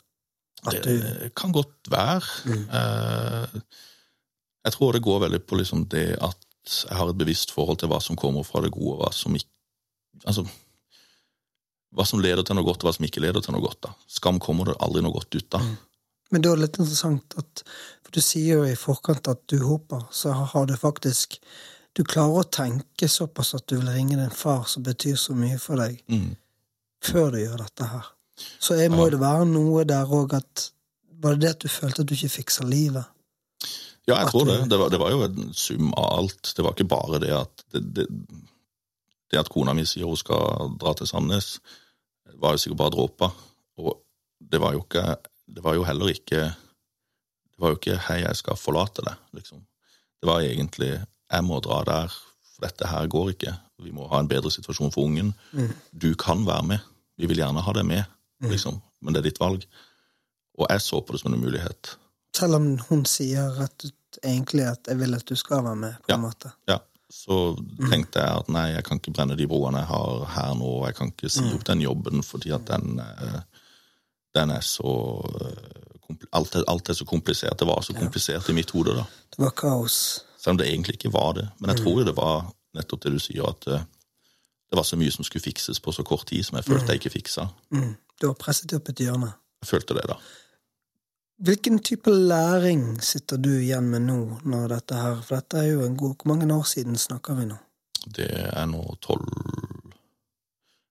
At du Det kan godt være. Mm. Eh, jeg tror det går veldig på liksom det at jeg har et bevisst forhold til hva som kommer fra det gode, og hva som ikke Altså hva som leder til noe godt, og hva som ikke leder til noe godt. da. Skam kommer det aldri noe godt ut av. Men det er litt interessant at For du sier jo i forkant at du håper, så har du faktisk Du klarer å tenke såpass at du vil ringe din far, som betyr så mye for deg, Mm. før du gjør dette her. Så jeg må Ja. det være noe der òg at Var det det at du følte at du ikke fiksa livet? Ja, jeg tror det. Det var, det var jo en sum av alt. Det var ikke bare det at det, det, det at kona mi sier hun skal dra til Sandnes, var jo sikkert bare dråper. Og det var jo ikke Det var jo heller ikke Det var jo ikke 'hei, jeg skal forlate deg', liksom. Det var egentlig 'jeg må dra der, for dette her går ikke'. Vi må ha en bedre situasjon for ungen. Du kan være med. Vi vil gjerne ha deg med, liksom. Men det er ditt valg. Og jeg så på det som en mulighet. Selv om hun sier rett ut egentlig at 'jeg vil at du skal være med', på en Ja. måte. Ja, så tenkte jeg at nei, jeg kan ikke brenne de broene jeg har her nå, og jeg kan ikke si opp den jobben fordi at den, eh, den er så eh, alt er, alt er så komplisert. Det var så komplisert i mitt hode, da. Det var kaos. Selv om det egentlig ikke var det. Men jeg tror jo det var nettopp det du sier, at eh, det var så mye som skulle fikses på så kort tid som jeg følte jeg ikke fiksa. Mm. Du var presset opp et hjørne. Jeg følte det, da. Hvilken type læring sitter du igjen med nå, når dette her For dette er jo en god Hvor mange år siden snakker vi nå? Det er nå tolv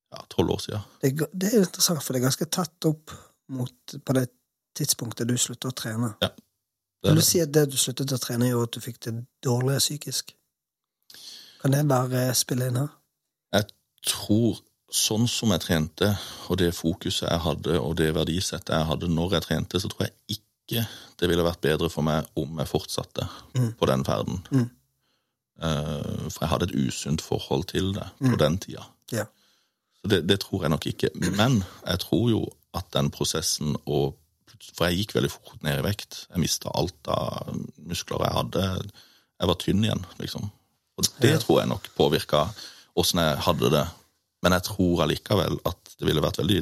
ja, tolv år siden. Det, det er interessant, for det er ganske tett opp mot på det tidspunktet du sluttet å trene. Det Vil du si at det du sluttet å trene, gjorde at du fikk det dårligere psykisk? Kan det bare spille inn her? Jeg tror sånn som jeg trente, og det fokuset jeg hadde, og det verdisettet jeg hadde når jeg trente, så tror jeg ikke det ville vært bedre for meg om jeg fortsatte Mm. på den ferden. Mm. Eh, For jeg hadde et usunt forhold til det på den tida. Ja. Så det, det tror jeg nok ikke. Men jeg tror jo at den prosessen og For jeg gikk veldig fort ned i vekt. Jeg mista alt av muskler jeg hadde. Jeg var tynn igjen, liksom. Og det Ja. tror jeg nok påvirka åssen jeg hadde det. Men jeg tror allikevel at det ville vært veldig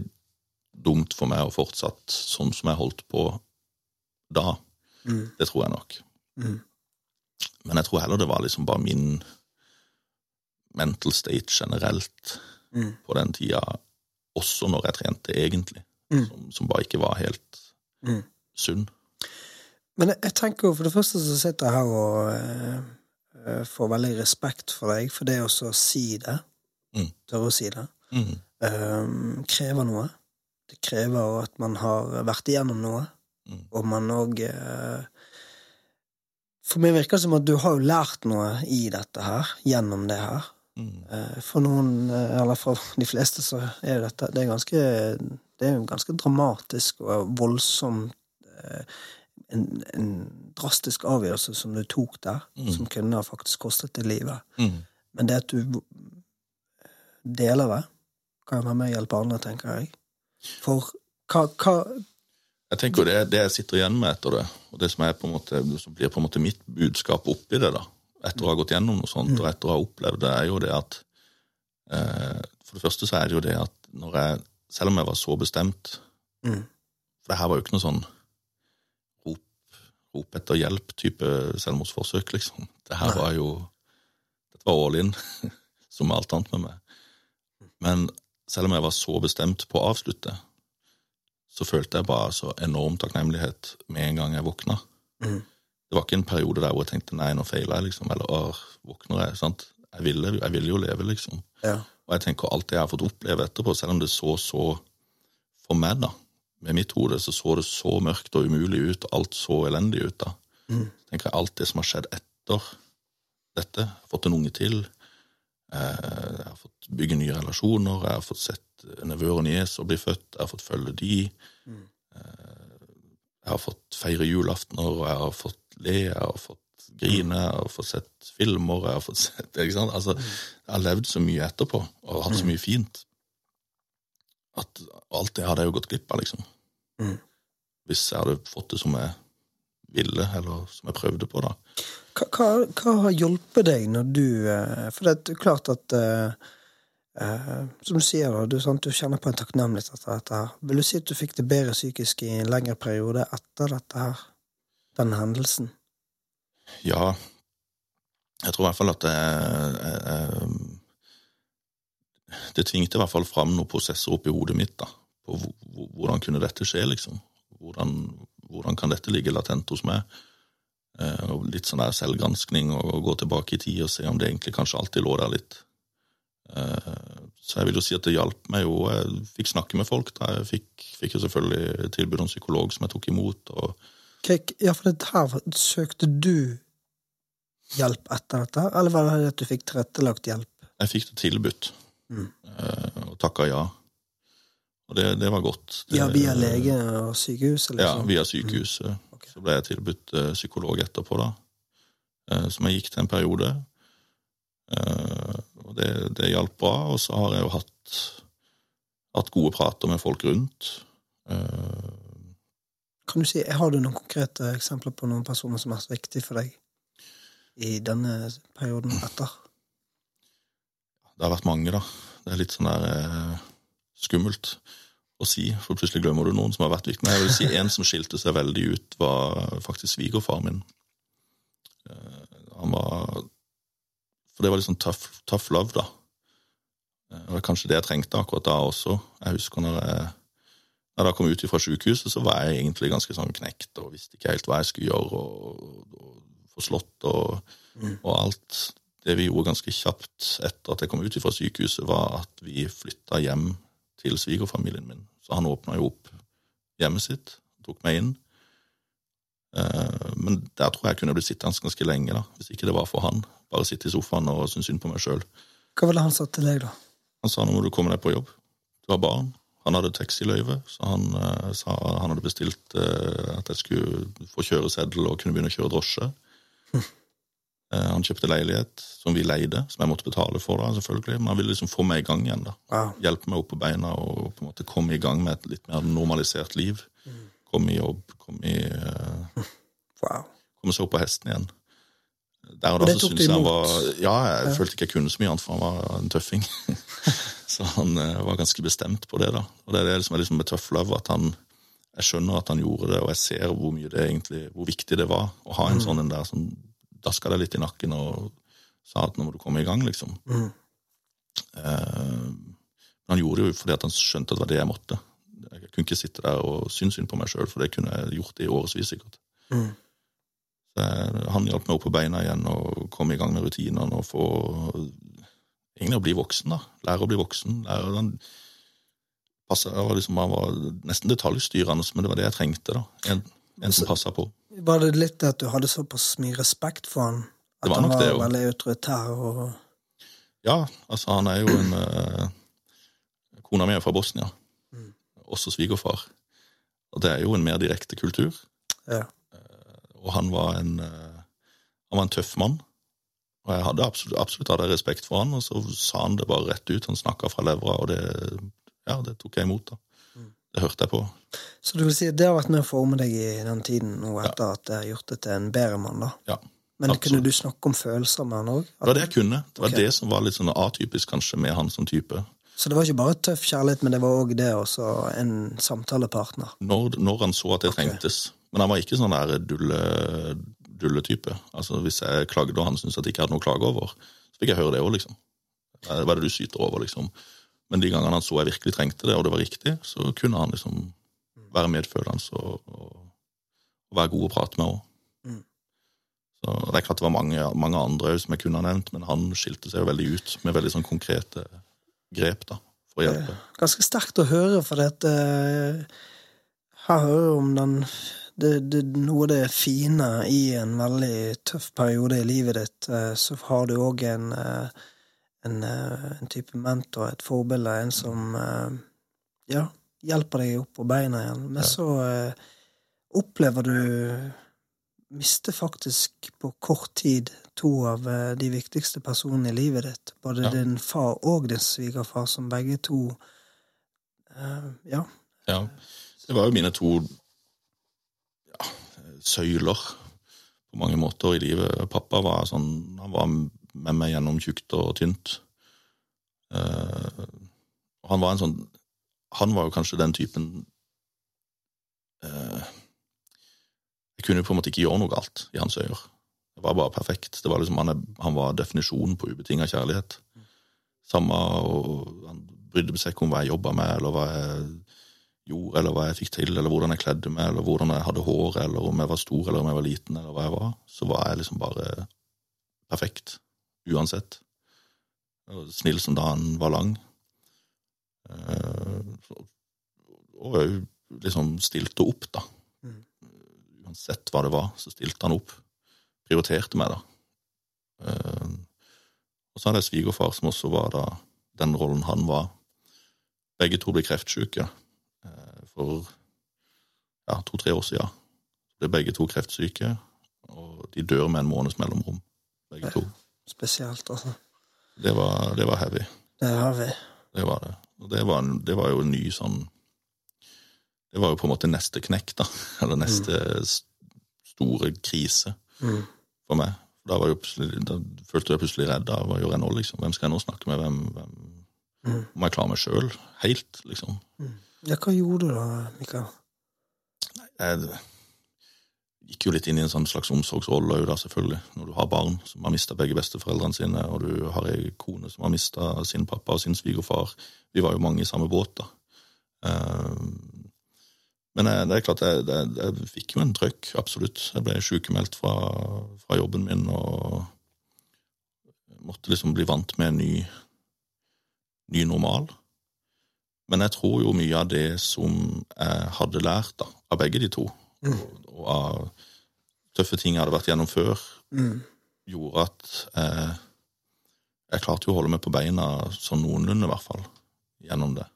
dumt for meg å fortsatt sånn som jeg holdt på da. Mm. Det tror jeg nok. Mm. Men jeg tror heller det var liksom bare min mental state generelt Mm. på den tida, også når jeg trente egentlig, Mm. som, som bare ikke var helt Mm. sunn. Men jeg, jeg tenker jo for det første så sitter jeg her og eh, eh, får veldig respekt for deg for det å si det. Mm. Tørre å si det. Mm. eh, krever noe. Det krever at man har vært igjennom noe, Mm. og man òg For meg virker det som at du har jo lært noe i dette her, gjennom det her. Mm. Eh, For noen, eh, eller for de fleste, så er dette det er ganske Det er jo ganske dramatisk og voldsomt eh, en, en drastisk avgjørelse som du tok der, Mm. som kunne ha faktisk kostet deg livet. Mm. Men det at du deler det, kan være med å hjelpe andre, tenker jeg. For hva, hva Jeg tenker jo det, det jeg sitter igjen med etter det, og det som, måte, som blir på en måte mitt budskap oppi det, da, etter å ha gått gjennom noe sånt, og etter å ha opplevd det, er jo det at eh, For det første så er det jo det at når jeg Selv om jeg var så bestemt Mm. For det her var jo ikke noe sånn rop, rop etter hjelp-type selvmordsforsøk, liksom. Det her Nei. var jo Dette var all in, som alt annet med meg. Men selv om jeg var så bestemt på å avslutte, så følte jeg bare så enorm takknemlighet med en gang jeg våkna. Mm. Det var ikke en periode der hvor jeg tenkte nei, nå feiler jeg, liksom, eller åh, våkner jeg? sant? Jeg ville, jeg ville jo leve, liksom. Ja. Og jeg tenker alt det jeg har fått oppleve etterpå, selv om det så så for meg, da, med mitt hode, så så det så mørkt og umulig ut, og alt så elendig ut, da. Mm. Så tenker jeg alt det som har skjedd etter dette, jeg har fått en unge til, eh, jeg har fått bygge nye relasjoner, jeg har fått sett nevøer og nieser bli født, jeg har fått følge de, Mm. eh, jeg har fått feire julaftener, og jeg har fått le, jeg har fått grine, jeg har fått sett filmer, jeg har fått sett ikke sant? Altså, jeg har levd så mye etterpå, og hatt så mye fint, at alt det hadde jeg jo gått glipp av, liksom. Mm. Hvis jeg hadde fått det som jeg ville, eller som jeg prøvde på, da. Hva, hva, hva har hjulpet deg når du eh, For det er klart at uh, uh, Som du sier, da, du, sant, du kjenner på en takknemlighet etter dette. her. Vil du si at du fikk det bedre psykisk i en lengre periode etter dette her? Den hendelsen? Ja, jeg tror i hvert fall at det jeg- jeg- Det tvingte i hvert fall fram noen prosesser oppi hodet mitt, da. På hvor- hvor- hvordan kunne dette skje, liksom? Hvordan, hvordan kan dette ligge latent hos meg? Eh, og litt sånn der selvgranskning og, gå tilbake i tid og se om det egentlig kanskje alltid lå der litt. Eh, så jeg vil jo si at det hjalp meg jo. Jeg fikk snakke med folk. da Jeg fikk, fikk jo selvfølgelig tilbud om psykolog som jeg tok imot. og Ok, Ja, for det her søkte du hjelp etter dette, eller var det at du fikk tilrettelagt hjelp? Jeg fikk det tilbudt, Mm. eh, og takka ja. Og det, det var godt. Det, Ja, via lege og sykehus? Liksom. Ja, sånn? via sykehuset. Ok. Så ble jeg tilbudt eh, psykolog etterpå, da. Eh, som jeg gikk til en periode. Eh, og det, det hjalp bra. Og så har jeg jo hatt, hatt gode prater med folk rundt. Eh, Kan du si, Har du noen konkrete eksempler på noen personer som er vært viktig for deg i denne perioden etter? det har vært mange, da. Det er litt sånn der eh, skummelt å si, for plutselig glemmer du noen som har vært viktig. Men jeg vil si en som skilte seg veldig ut, var faktisk svigerfaren min. Eh, han var For det var litt sånn tough, tough love, da. Eh, Det var kanskje det jeg trengte akkurat da også. Jeg husker når jeg når jeg kom ut fra sykehuset, så var jeg egentlig ganske sånn knekt og visste ikke helt hva jeg skulle gjøre, og, og forslått og, og alt. Det vi gjorde ganske kjapt etter at jeg kom ut fra sykehuset, var at vi flytta hjem til svigerfamilien min. Så han åpna jo opp hjemmet sitt, tok meg inn. Eh, Men der tror jeg jeg kunne blitt sittende ganske lenge, da, hvis ikke det var for han. Bare sitte i sofaen og synes synd på meg sjøl. Hva ville han sagt til deg, da? Han sa nå må du komme deg på jobb. Du har barn. Han hadde taxiløyve, så han eh, sa han hadde bestilt eh, at jeg skulle få kjøreseddel og kunne begynne å kjøre drosje. Eh, han kjøpte leilighet som vi leide, som jeg måtte betale for, da, selvfølgelig. Men han ville liksom få meg i gang igjen. da. Wow. Hjelpe meg opp på beina og på en måte komme i gang med et litt mer normalisert liv. Komme i jobb, komme, i, eh, wow. komme seg opp på hesten igjen. Der og Og da det så syntes jeg han var Ja, jeg følte ikke jeg kunne så mye annet, for han var en tøffing. så han eh, var ganske bestemt på det, da. Og det er det som er liksom med tøff love, at han jeg skjønner at han gjorde det, og jeg ser hvor mye det egentlig, hvor viktig det var å ha en sånn en der som daska deg litt i nakken og sa at nå må du komme i gang, liksom. Mm. Eh, han gjorde det jo fordi at han skjønte at det var det jeg måtte. Jeg kunne ikke sitte der og synes synd på meg sjøl, for det kunne jeg gjort i årevis sikkert. Mm. Så jeg, han hjalp meg opp på beina igjen og kom i gang med rutinene og få Egentlig å bli voksen, da. Lære å bli voksen. Lære, han, passet, liksom, han var nesten detaljstyrende, men det var det jeg trengte. da. En, en som passa på. Var det litt at du hadde såpass mye respekt for han? At var han nok var det, veldig autoritær og Ja, altså, han er jo en eh, Kona mi er fra Bosnia. Også svigerfar. Og det er jo en mer direkte kultur. Ja. Og han var en, eh, han var en tøff mann. Og jeg hadde absolutt, absolutt hadde respekt for han, og så sa han det bare rett ut. Han snakka fra levra, og det, ja, det tok jeg imot. da. Det hørte jeg på. Så du vil si at det har vært med å forme deg i den tiden nå etter at det har gjort deg til en bedre mann, da? Ja. Men absolutt. kunne du snakke om følelser med han òg? Det var det jeg kunne. Det var okay. det som var litt sånn atypisk kanskje med han som type. Så det var ikke bare tøff kjærlighet, men det var òg det også en samtalepartner? Når, når han så at det okay. trengtes. Men han var ikke sånn der dulle, dulletype. Altså Hvis jeg klagde og han syntes at jeg ikke hadde noe å klage over, så fikk jeg høre det òg, liksom. Hva er det du syter over, liksom? Men de gangene han så jeg virkelig trengte det, og det var riktig, så kunne han liksom være medfølende og, og, og være god å prate med òg. Mm. Så Det er klart det var mange, mange andre som jeg kunne ha nevnt, men han skilte seg jo veldig ut med veldig sånn konkrete grep da, for å hjelpe. Ganske sterkt å høre, for dette Her hører jo om den det, det, noe av det fine i en veldig tøff periode i livet ditt. eh, Så har du òg en, eh, en, eh, en type mentor, et forbilde, en som ja, hjelper deg opp på beina igjen. Men så opplever du Mister faktisk på kort tid to av de viktigste personene i livet ditt. Både Ja. din far og din svigerfar, som begge to Ja. Ja, det var jo mine to søyler på mange måter i livet. Pappa var sånn, han var med meg gjennom tjukt og tynt. Uh, han var en sånn Han var jo kanskje den typen uh, Jeg kunne jo på en måte ikke gjøre noe galt i hans øyne. Det var bare perfekt. Det var liksom, han, han var definisjonen på ubetinga kjærlighet. Samme, og Han brydde seg ikke om hva jeg jobba med, eller hva jeg gjorde, eller hva jeg fikk til, eller hvordan jeg kledde meg, eller hvordan jeg hadde hår, eller om jeg var stor, eller om jeg var liten, eller hva jeg var. Så var jeg liksom bare perfekt. Uansett. Snill som da han var lang. Eh, Og òg liksom stilte opp, da. Mm. Uansett hva det var, så stilte han opp. Prioriterte meg, da. Eh, Og så hadde jeg svigerfar, som også var da den rollen han var. Begge to ble kreftsyke for ja, to-tre år siden. Ble begge to kreftsyke, og de dør med en måneds mellomrom, begge to. Spesielt, altså. Det var, det var heavy. Det har heavy. Det var det. Og det var, en, det var jo en ny sånn Det var jo på en måte neste knekk, da. Eller neste mm. store krise Mm. for meg. Da, var da følte jeg plutselig redd. Da gjør jeg nå, liksom? Hvem skal jeg nå snakke med? Hvem, hvem Mm. Må jeg klare meg sjøl? Helt, liksom. Ja, hva gjorde du da, Mikael? Jeg gikk jo litt inn i en sånn slags omsorgsrolle òg, selvfølgelig. Når du har barn som har mista begge besteforeldrene sine, og du har ei kone som har mista sin pappa og sin svigerfar. Vi var jo mange i samme båt, da. Eh, Men jeg, det er klart, jeg, jeg, jeg fikk jo en trøkk, absolutt. Jeg ble sykemeldt fra, fra jobben min og måtte liksom bli vant med en ny, ny normal. Men jeg tror jo mye av det som jeg hadde lært da, av begge de to, og, og av tøffe ting jeg hadde vært gjennom før, Mm. gjorde at jeg, jeg klarte jo å holde meg på beina sånn noenlunde, i hvert fall, gjennom det.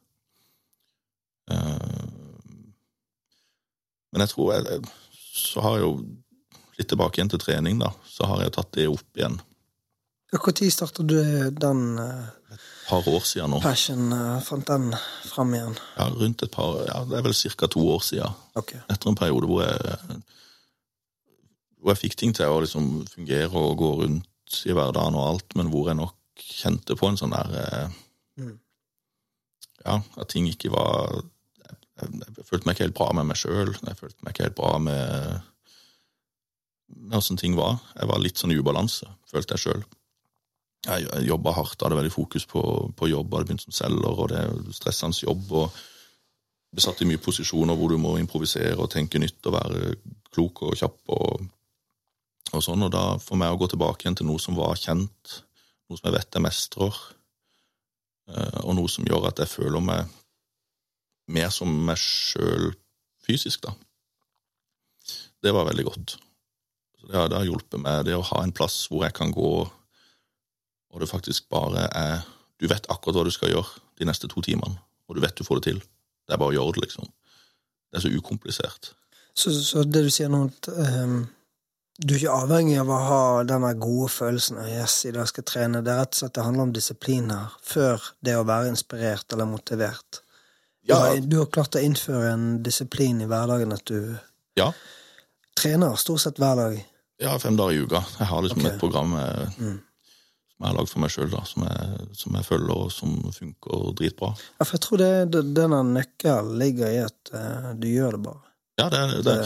Eh, Men jeg tror jeg, jeg Så har jeg jo litt tilbake igjen til trening, da. Så har jeg tatt det opp igjen. Når starta du den uh, Et par år siden nå. passion? eh, fant den fram igjen? Ja, rundt et par Ja, det er vel ca. to år siden. Okay. etter en periode hvor jeg hvor jeg fikk ting til å liksom fungere og gå rundt i hverdagen og alt, men hvor jeg nok kjente på en sånn der eh, Mm. Ja, at ting ikke var jeg, jeg følte meg ikke helt bra med meg sjøl. Jeg følte meg ikke helt bra med med åssen ting var. Jeg var litt sånn i ubalanse, følte jeg sjøl. Jeg, jobba hardt, hadde veldig fokus på, på jobb, hadde begynt som selger, og det er stressende jobb. og Besatt i mye posisjoner hvor du må improvisere og tenke nytt og være klok og kjapp. og, og sånn, og da For meg å gå tilbake igjen til noe som var kjent, noe som jeg vet jeg mestrer, eh, og noe som gjør at jeg føler meg mer som meg sjøl fysisk, da. Det var veldig godt. Det har, det har hjulpet meg, det å ha en plass hvor jeg kan gå, og det faktisk bare er Du vet akkurat hva du skal gjøre de neste to timene, og du vet du får det til. Det er bare å gjøre det, liksom. Det er så ukomplisert. Så, så det du sier nå, at um, du er ikke avhengig av å ha denne gode følelsen av yes, i dag skal jeg trene. Det er rett og slett det handler om disiplin her, før det å være inspirert eller motivert. Du, Ja. har, du har klart å innføre en disiplin i hverdagen at du Ja, trener stort sett hver dag. ja fem dager i uka. Jeg har liksom okay. et program Med, Mm. Som jeg har lagd for meg sjøl, som, som jeg følger, og som funker dritbra. Ja, for jeg tror det, det, denne nøkkelen ligger i at uh, du gjør det bare. Ja, det, det,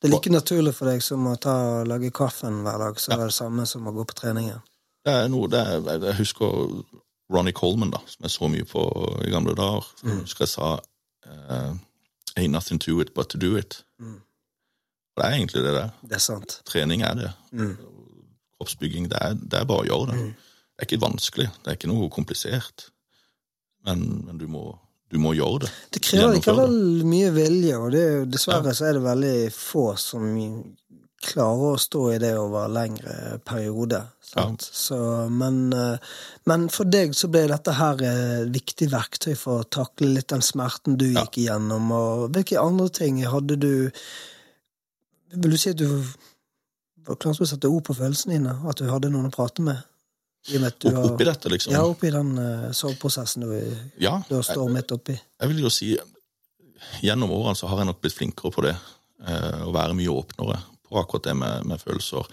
Det, er like naturlig for deg som å ta, lage kaffen hver dag, så er det samme som å gå på treningen. det er noe det er, jeg- husker Ronny Coleman, da, som jeg så mye på i gamle dager. Jeg husker jeg sa uh, Ain't nothing to it but to do it. Mm. Og det er egentlig det der. Det er sant. Trening er det. Mm. Kroppsbygging, det er, det er bare å gjøre det. Det er ikke vanskelig, det er ikke noe komplisert. Men, men du, må, du må gjøre det. Det krever ikke likevel mye vilje, og det, dessverre ja. så er det veldig få som klarer å stå i det over lengre periode. Sant? Så, men, eh, men for deg så ble dette her et viktig verktøy for å takle litt den smerten du gikk igjennom. Og hvilke andre ting hadde du Vil du si at du var klar til å sette ord på følelsene dine? At du hadde noen å prate med? I og med at du oppi har- dette, liksom. Ja, oppi den uh, soveprosessen du, Ja, du står midt oppi. jeg vil jo si Gjennom årene så har jeg nok blitt flinkere på det. Eh, å være mye åpnere på akkurat det med, med følelser.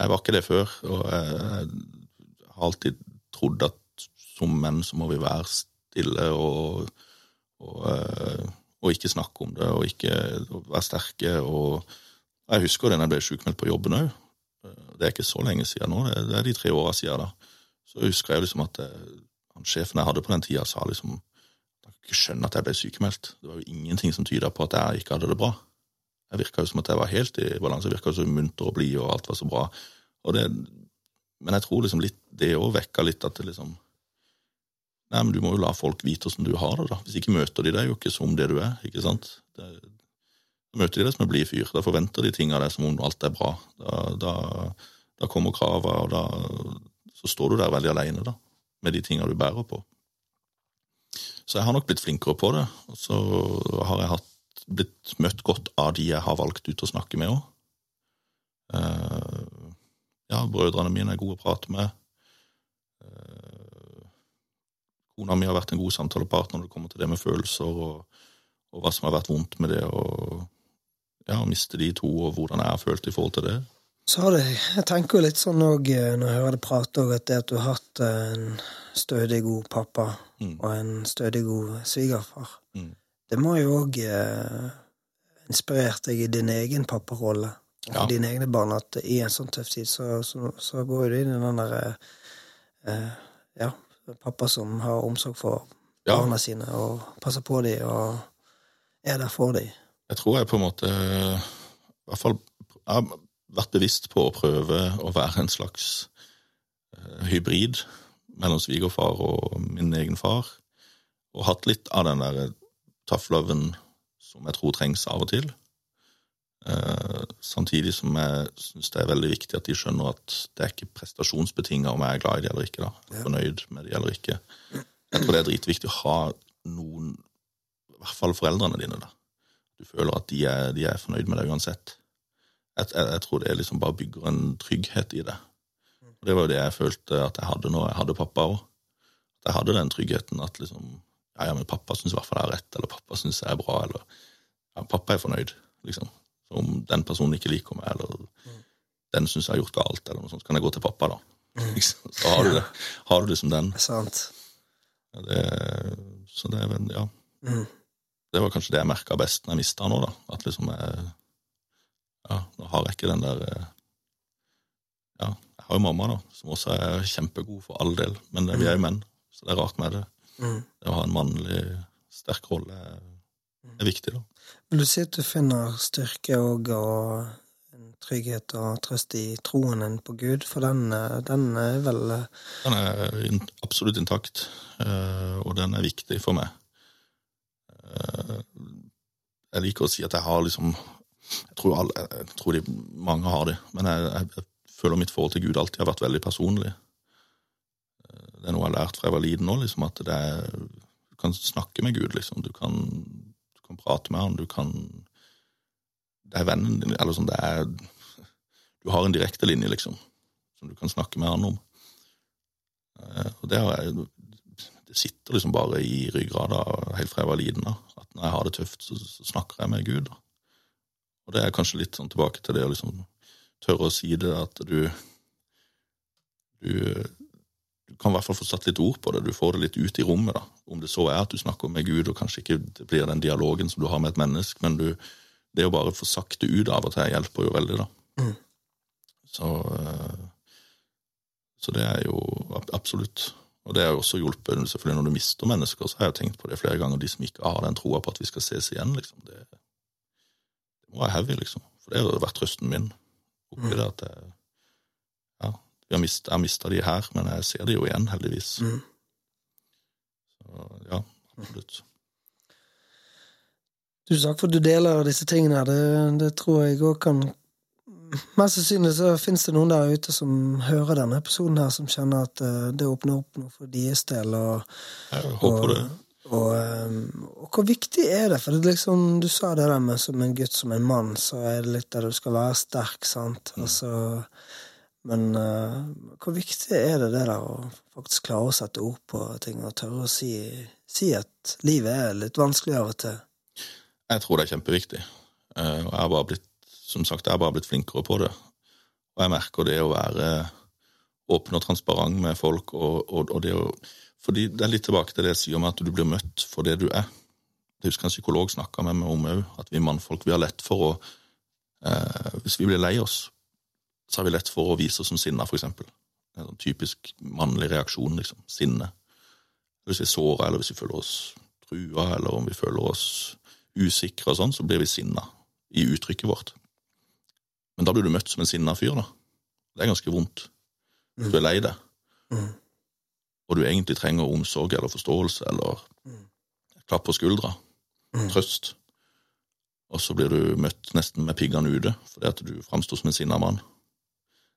Jeg var ikke det før, og jeg, jeg har alltid trodd at som menn så må vi være stille og, og, eh, og ikke snakke om det, og ikke og være sterke. og Jeg husker det når jeg ble sjukmeldt på jobben òg. Det er ikke så lenge siden nå, det er de tre åra siden da. Så husker jeg liksom at eh, han sjefen jeg hadde på den tida, sa liksom jeg kan ikke skjønne at jeg ble sykemeldt. Det var jo ingenting som tyda på at jeg ikke hadde det bra. Jeg virka jo som at jeg var helt i balanse, virka så munter og blid, og alt var så bra. Det, men jeg tror liksom litt, det òg vekka litt at det liksom Nei, men du må jo la folk vite åssen du har det, da. Hvis ikke møter de deg jo ikke som det du er, ikke sant. Det, da møter de deg som en blid fyr. Da forventer de ting av deg som om alt er bra. Da, da, da kommer krava, og da så står du der veldig aleine, da, med de tinga du bærer på. Så jeg har nok blitt flinkere på det. Og så har jeg hatt, blitt møtt godt av de jeg har valgt ut å snakke med òg. ja, brødrene mine er gode å prate med. Uh, kona mi har vært en god samtalepartner når det kommer til det med følelser, og, og hva som har vært vondt med det, og ja, miste de to, og hvordan jeg har følt i forhold til det. Så har det, jeg tenker jo litt sånn òg, når jeg hører deg prate, at det at du har hatt en stødig god pappa Mm. og en stødig god svigerfar, Mm. det må jo òg eh, inspirert deg i din egen papparolle. Og for Ja. dine egne barn at i en sånn tøff tid, så, så, så går du inn i den derre eh, Ja, pappa som har omsorg for Ja. barna sine og passer på dem og er der for dem. Jeg tror jeg på en måte i hvert fall jeg vært bevisst på å prøve å være en slags eh, hybrid mellom svigerfar og min egen far. Og hatt litt av den der tough loven som jeg tror trengs av og til. Eh, samtidig som jeg syns det er veldig viktig at de skjønner at det er ikke prestasjonsbetinga om jeg er glad i de eller ikke. da, Fornøyd med de eller ikke. Jeg tror det er dritviktig å ha noen, i hvert fall foreldrene dine, da. Du føler at de er, de er fornøyd med deg uansett. Jeg, jeg, jeg tror det liksom bare bygger en trygghet i det. Og Det var jo det jeg følte at jeg hadde når jeg hadde pappa òg. Jeg hadde den tryggheten at liksom Ja, ja, men pappa syns i hvert fall jeg har rett, eller pappa syns jeg er bra, eller ja, Pappa er fornøyd, liksom. Så om den personen ikke liker meg, eller den syns jeg har gjort galt, eller noe sånt, så kan jeg gå til pappa, da. Liksom. Så har du det. Har du liksom den. Sant? Ja, det, så det er vel Ja. Mm. det var kanskje det jeg merka best når jeg mista nå, da. At liksom jeg Ja, nå har jeg ikke den der eh, Ja, jeg har jo mamma, da, som også er kjempegod for all del, men vi er jo menn, så det er rart med det. Mm. Det å ha en mannlig, sterk rolle er, er viktig, da. Vil du si at du finner styrke og, og en trygghet og trøst i troen din på Gud? For den, eh, den er vel eh, Den er in absolutt intakt, og den er viktig for meg. Jeg liker å si at jeg har liksom Jeg tror, alle, jeg tror de, mange har det, men jeg, jeg, føler mitt forhold til Gud alltid har vært veldig personlig. Eh, Det er noe jeg har lært fra jeg var liten nå, liksom, at er, du kan snakke med Gud, liksom. Du kan, du kan prate med han, du kan Det er vennen din, eller sånn, det er Du har en direkte linje, liksom, som du kan snakke med han om. Eh, Og det, har jeg, det sitter liksom bare i ryggrada helt fra jeg var liten. da, At når jeg har det tøft, så, snakker jeg med Gud. Og det er kanskje litt sånn tilbake til det å liksom tørre å si det, at du du, du kan i hvert fall få satt litt ord på det. Du får det litt ut i rommet. da. Om det så er at du snakker med Gud, og kanskje ikke det blir den dialogen som du har med et menneske, men du, det å bare få sagt det ut av og til hjelper jo veldig, da. Mm. Så, eh, så det er jo absolutt. Og det har jo også hjulpet selvfølgelig når du mister mennesker, så har jeg tenkt på det flere ganger, de som ikke har den troa på at vi skal ses igjen, liksom. Det, det er jeg heavy, liksom. For det har vært trøsten min oppi Mm. det at jeg, ja, har mist, jeg har mista de her, men jeg ser de jo igjen, heldigvis. mm. Så ja, absolutt. Tusen takk for at du deler disse tingene. her. Det, det tror jeg òg kan Mest sannsynlig så finnes det noen der ute som hører denne episoden her, som kjenner at eh, det åpner opp noe for deres del. og Jeg håper det. Og, ehm, og hvor viktig er det? For det liksom, du sa det der med som en gutt, som en mann, så er det litt der du skal være sterk, sant. Altså, men uh, hvor viktig er det det der å faktisk klare å sette ord på ting og tørre å si, si at livet er litt vanskelig av og til? Jeg tror det er kjempeviktig. Eh, Og jeg har bare blitt, som sagt, jeg har bare blitt flinkere på det. Og jeg merker det å være åpen og transparent med folk, og, og, og det å Fordi det er litt tilbake til det jeg sier om at du blir møtt for det du er. Det husker en psykolog snakka med meg om at vi mannfolk vi har lett for å eh, Hvis vi blir lei oss, så har vi lett for å vise oss som sinna, for eksempel. En sånn typisk mannlig reaksjon, liksom. Sinne. Hvis vi er såra, eller hvis vi føler oss trua, eller om vi føler oss usikre og sånn, så blir vi sinna i uttrykket vårt. Men da blir du møtt som en sinna fyr, da. Det er ganske vondt. Du er lei deg, Mm. Og du egentlig trenger omsorg eller forståelse eller Mm. klapp på skuldra, Mm. trøst, og så blir du møtt nesten med piggene ute fordi at du framstår som en sinna mann.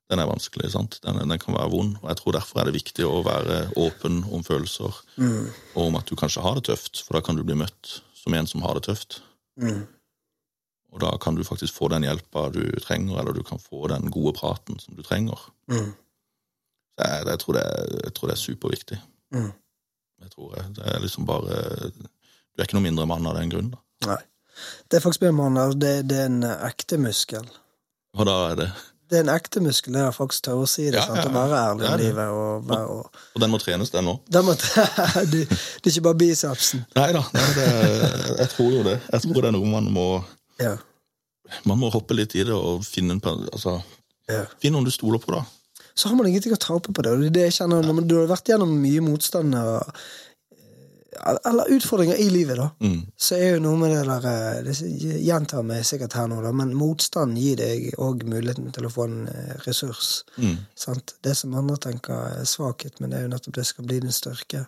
Den er vanskelig, sant? Den, den kan være vond, og jeg tror derfor er det viktig å være åpen om følelser, Mm. og om at du kanskje har det tøft, for da kan du bli møtt som en som har det tøft. Mm. Og da kan du faktisk få den hjelpa du trenger, eller du kan få den gode praten som du trenger. Mm. Jeg, jeg, tror, det jeg tror det er superviktig. Mm. Jeg tror jeg, Det er liksom bare Du er ikke noe mindre mann av den grunn. da. Nei. Det er faktisk bedre Det, det er en ekte muskel. Og da er det Det er en ekte muskel, det er faktisk tørre å si det. Ja, sant? Å være ærlig om livet. Og, være- og, Og den må trenes, den òg. det, er ikke bare bicepsen. Nei da, nei, det, jeg tror jo det. Jeg tror det er noe man må Ja. Man må hoppe litt i det og finne en altså, ja. Finn noen du stoler på, da. Så har man ingenting å tape på det. og det er det jeg kjenner når Du har vært gjennom mye motstand eh, eller utfordringer i livet, da. Mm. Så er jo noe med det der eh, Det gjentar meg sikkert her nå, da, men motstand gir deg òg muligheten til å få en eh, ressurs. Mm. Sant? Det som andre tenker er svakhet, men det er jo nettopp det skal bli din styrke.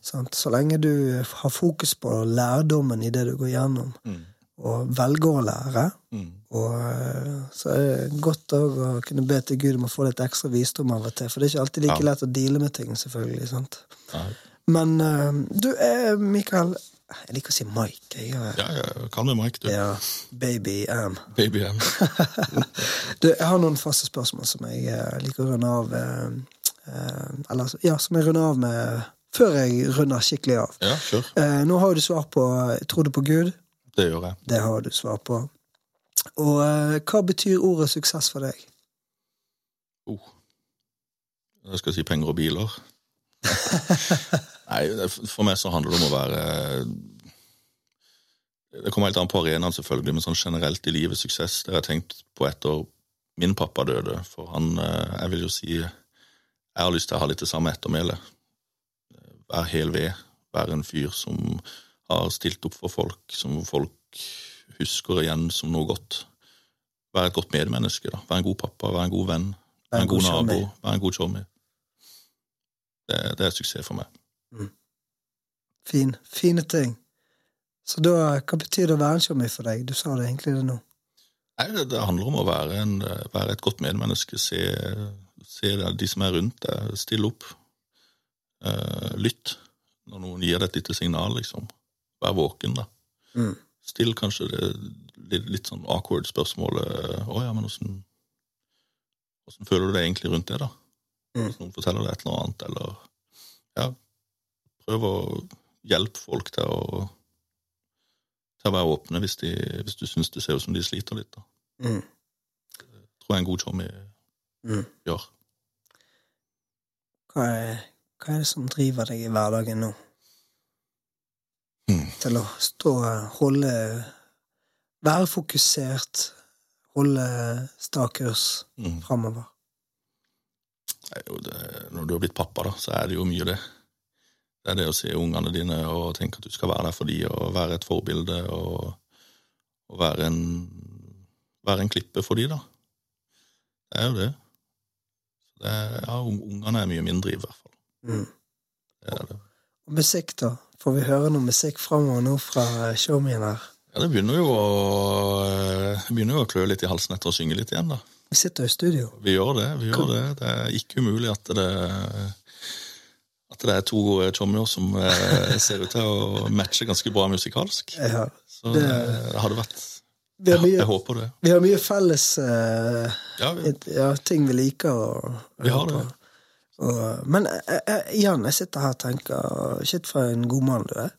Sant? Så lenge du har fokus på lærdommen i det du går gjennom, Mm. og velger å lære, Mm. Og eh, så er det godt òg å kunne be til Gud om å få litt ekstra visdom av og til, for det er ikke alltid like lett å deale med ting, selvfølgelig. sant? Ja, Men eh, du, eh, Mikael Jeg liker å si Mike. Jeg, eh, ja, ja, kan meg Mike, du. ja, baby M. Baby M. Du, jeg har noen faste spørsmål som jeg liker å runde av Eller ja, som jeg runder av med før jeg runder skikkelig av. Ja. Eh, nå har jo du svar på Tror du på Gud? Det gjør jeg. Det har du svar på. Og eh, hva betyr ordet suksess for deg? Oh. Jeg skal si penger og biler. Nei, for meg så handler det om å være Det kommer helt an på arenaen, selvfølgelig, men sånn generelt i livet suksess, det har jeg tenkt på etter min pappa døde. For han, eh, jeg vil jo si Jeg har lyst til å ha litt det samme ettermælet. Være hel ved. Være en fyr som har stilt opp for folk, som folk husker igjen som noe godt. Være et godt medmenneske. da. Være en god pappa, være en god venn, være en god nabo, være en god showmate. Det, det er suksess for meg. Fin, fine ting. Så da, hva betyr det å være en showmate for deg? Du sa det egentlig det nå. Nei, det, det handler om å være, en, være et godt medmenneske. Se, se de som er rundt deg. Stille opp. Eh, lytt når noen gir deg et lite signal, liksom. Vær våken, da. Mm. Still kanskje det litt, litt sånn awkward spørsmålet Å ja, men åssen Åssen føler du deg egentlig rundt det, da? Mm. Hvis noen forteller deg et eller annet, eller Ja, prøv å hjelpe folk til å til å være åpne hvis, de, hvis du syns det ser ut som de sliter litt. da Mm. tror jeg en god chommy Mm. gjør. Hva, er, hva er det som driver deg i hverdagen nå? Mm. Til å stå holde Være fokusert, holde sta kurs Mm. framover. Er når du har blitt pappa, da, så er det jo mye det. Det er det å se ungene dine og tenke at du skal være der for dem og være et forbilde og, og være, en, være en klippe for dem, da. Det er jo det. Det er, ja, ungene er mye mindre, i hvert fall. Mm. Det er det. Og musikk, da? Får vi høre noe musikk framover nå fra showmien her? Ja, det begynner jo å, det begynner jo å klø litt i halsen etter å synge litt igjen, da. Vi sitter jo i studio. Vi gjør det. vi gjør det. Det er ikke umulig at det, at det er to chommier som eh, ser ut til å matche ganske bra musikalsk. Ja. Så Det- det hadde vært jeg, mye, Jeg håper det. vi har mye felles uh, Ja, vi- ja, ting vi liker å Vi har det. Men eh, eh, igjen, jeg sitter her og tenker Shit, for en god mann du er.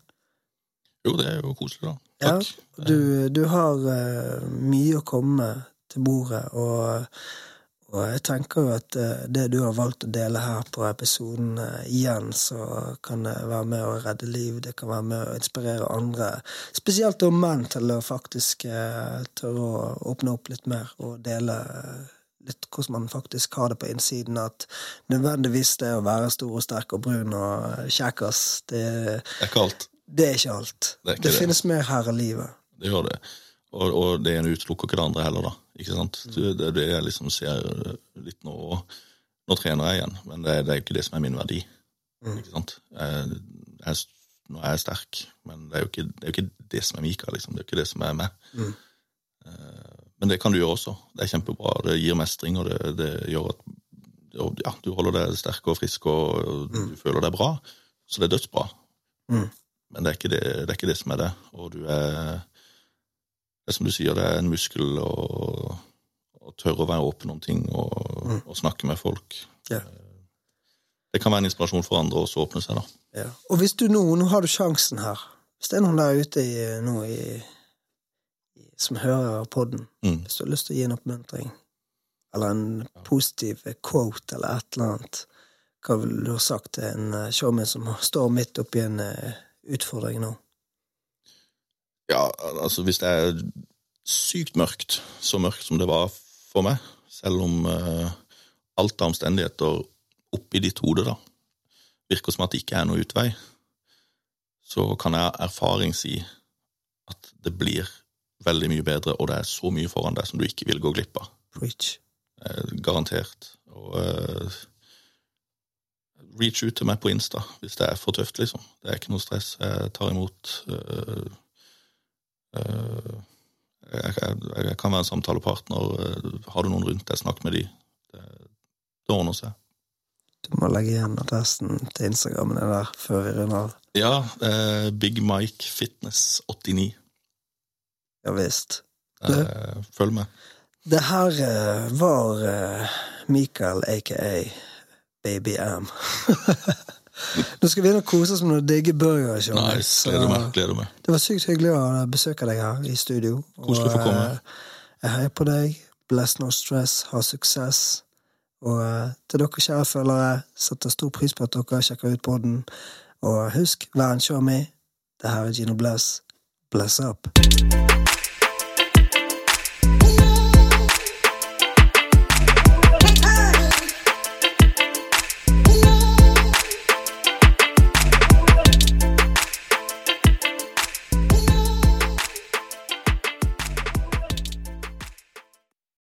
jo, det er jo koselig, da. Ja, du, du har eh, mye å komme til bordet, og, og jeg tenker jo at eh, det du har valgt å dele her på episoden eh, igjen, så kan det være med å redde liv, det kan være med å inspirere andre, spesielt da menn, til å faktisk eh, tørre å åpne opp litt mer og dele eh, litt hvordan man faktisk har det på innsiden, at nødvendigvis det å være stor og sterk og brun og kjekkas, det, Det er ikke alt. det er ikke alt. Det ikke det finnes mer her i livet. Det gjør det. Og, og det ene utelukker ikke det andre heller, da. Ikke sant? Mm. Det det er det jeg liksom ser litt nå. Nå trener jeg igjen, men det, det er jo ikke det som er min verdi. Mm. Ikke sant? Jeg, jeg, nå er jeg sterk, men det er jo ikke det, er jo ikke det som er Mika, liksom. Det er jo ikke det som er meg. Mm. Eh, Men det kan du gjøre også. Det er kjempebra. Det gir mestring, og det, det gjør at ja, du holder deg sterk og frisk, og du føler deg bra. Så det er dødsbra. Mm. Men det er, det, det er ikke det som er det. Og du er Det er som du sier, det er en muskel å, å tørre å være åpen om ting og, Mm. og snakke med folk. Ja. Det kan være en inspirasjon for andre også å åpne seg, da. Ja. Og hvis du nå, nå har du sjansen her Hvis det er noen der ute i, nå i, som hører podden, Mm. hvis du har lyst til å gi en oppmuntring, eller en positiv quote eller et eller annet, hva ville du ha sagt til en eh, showman som står midt oppi en eh, utfordring nå? Ja, altså hvis det er sykt mørkt, så mørkt som det var for meg, selv om uh, alt av omstendigheter oppi ditt hode da, virker som at det ikke er noe utvei, så kan jeg erfaring si at det blir veldig mye bedre, og det er så mye foran deg som du ikke vil gå glipp av. Preach. Eh, garantert. Og uh, reach ut til meg på Insta hvis det er for tøft, liksom. Det er ikke noe stress. Jeg tar imot Uh, uh, jeg, jeg, jeg kan være en samtalepartner. Har du noen rundt deg, snakk med de. Det, det ordner seg. Du må legge igjen adressen til Instagrammen der før vi runder av. Ja, eh, Big Mike Fitness 89. Ja visst. Eh, følg med. Det her eh, var eh, Mikael, aka BabyM. Nå skal vi inn og kose oss med noen digge burgere. Nice. Gleder meg. gleder meg. Det var sykt hyggelig å besøke deg her i studio. Koselig å få komme. Jeg heier på deg. Bless no stress. Ha suksess. Og til dere kjære følgere, setter stor pris på at dere sjekker ut poden. Og husk, vær en show me. Det her er Gino Bless. Bless up.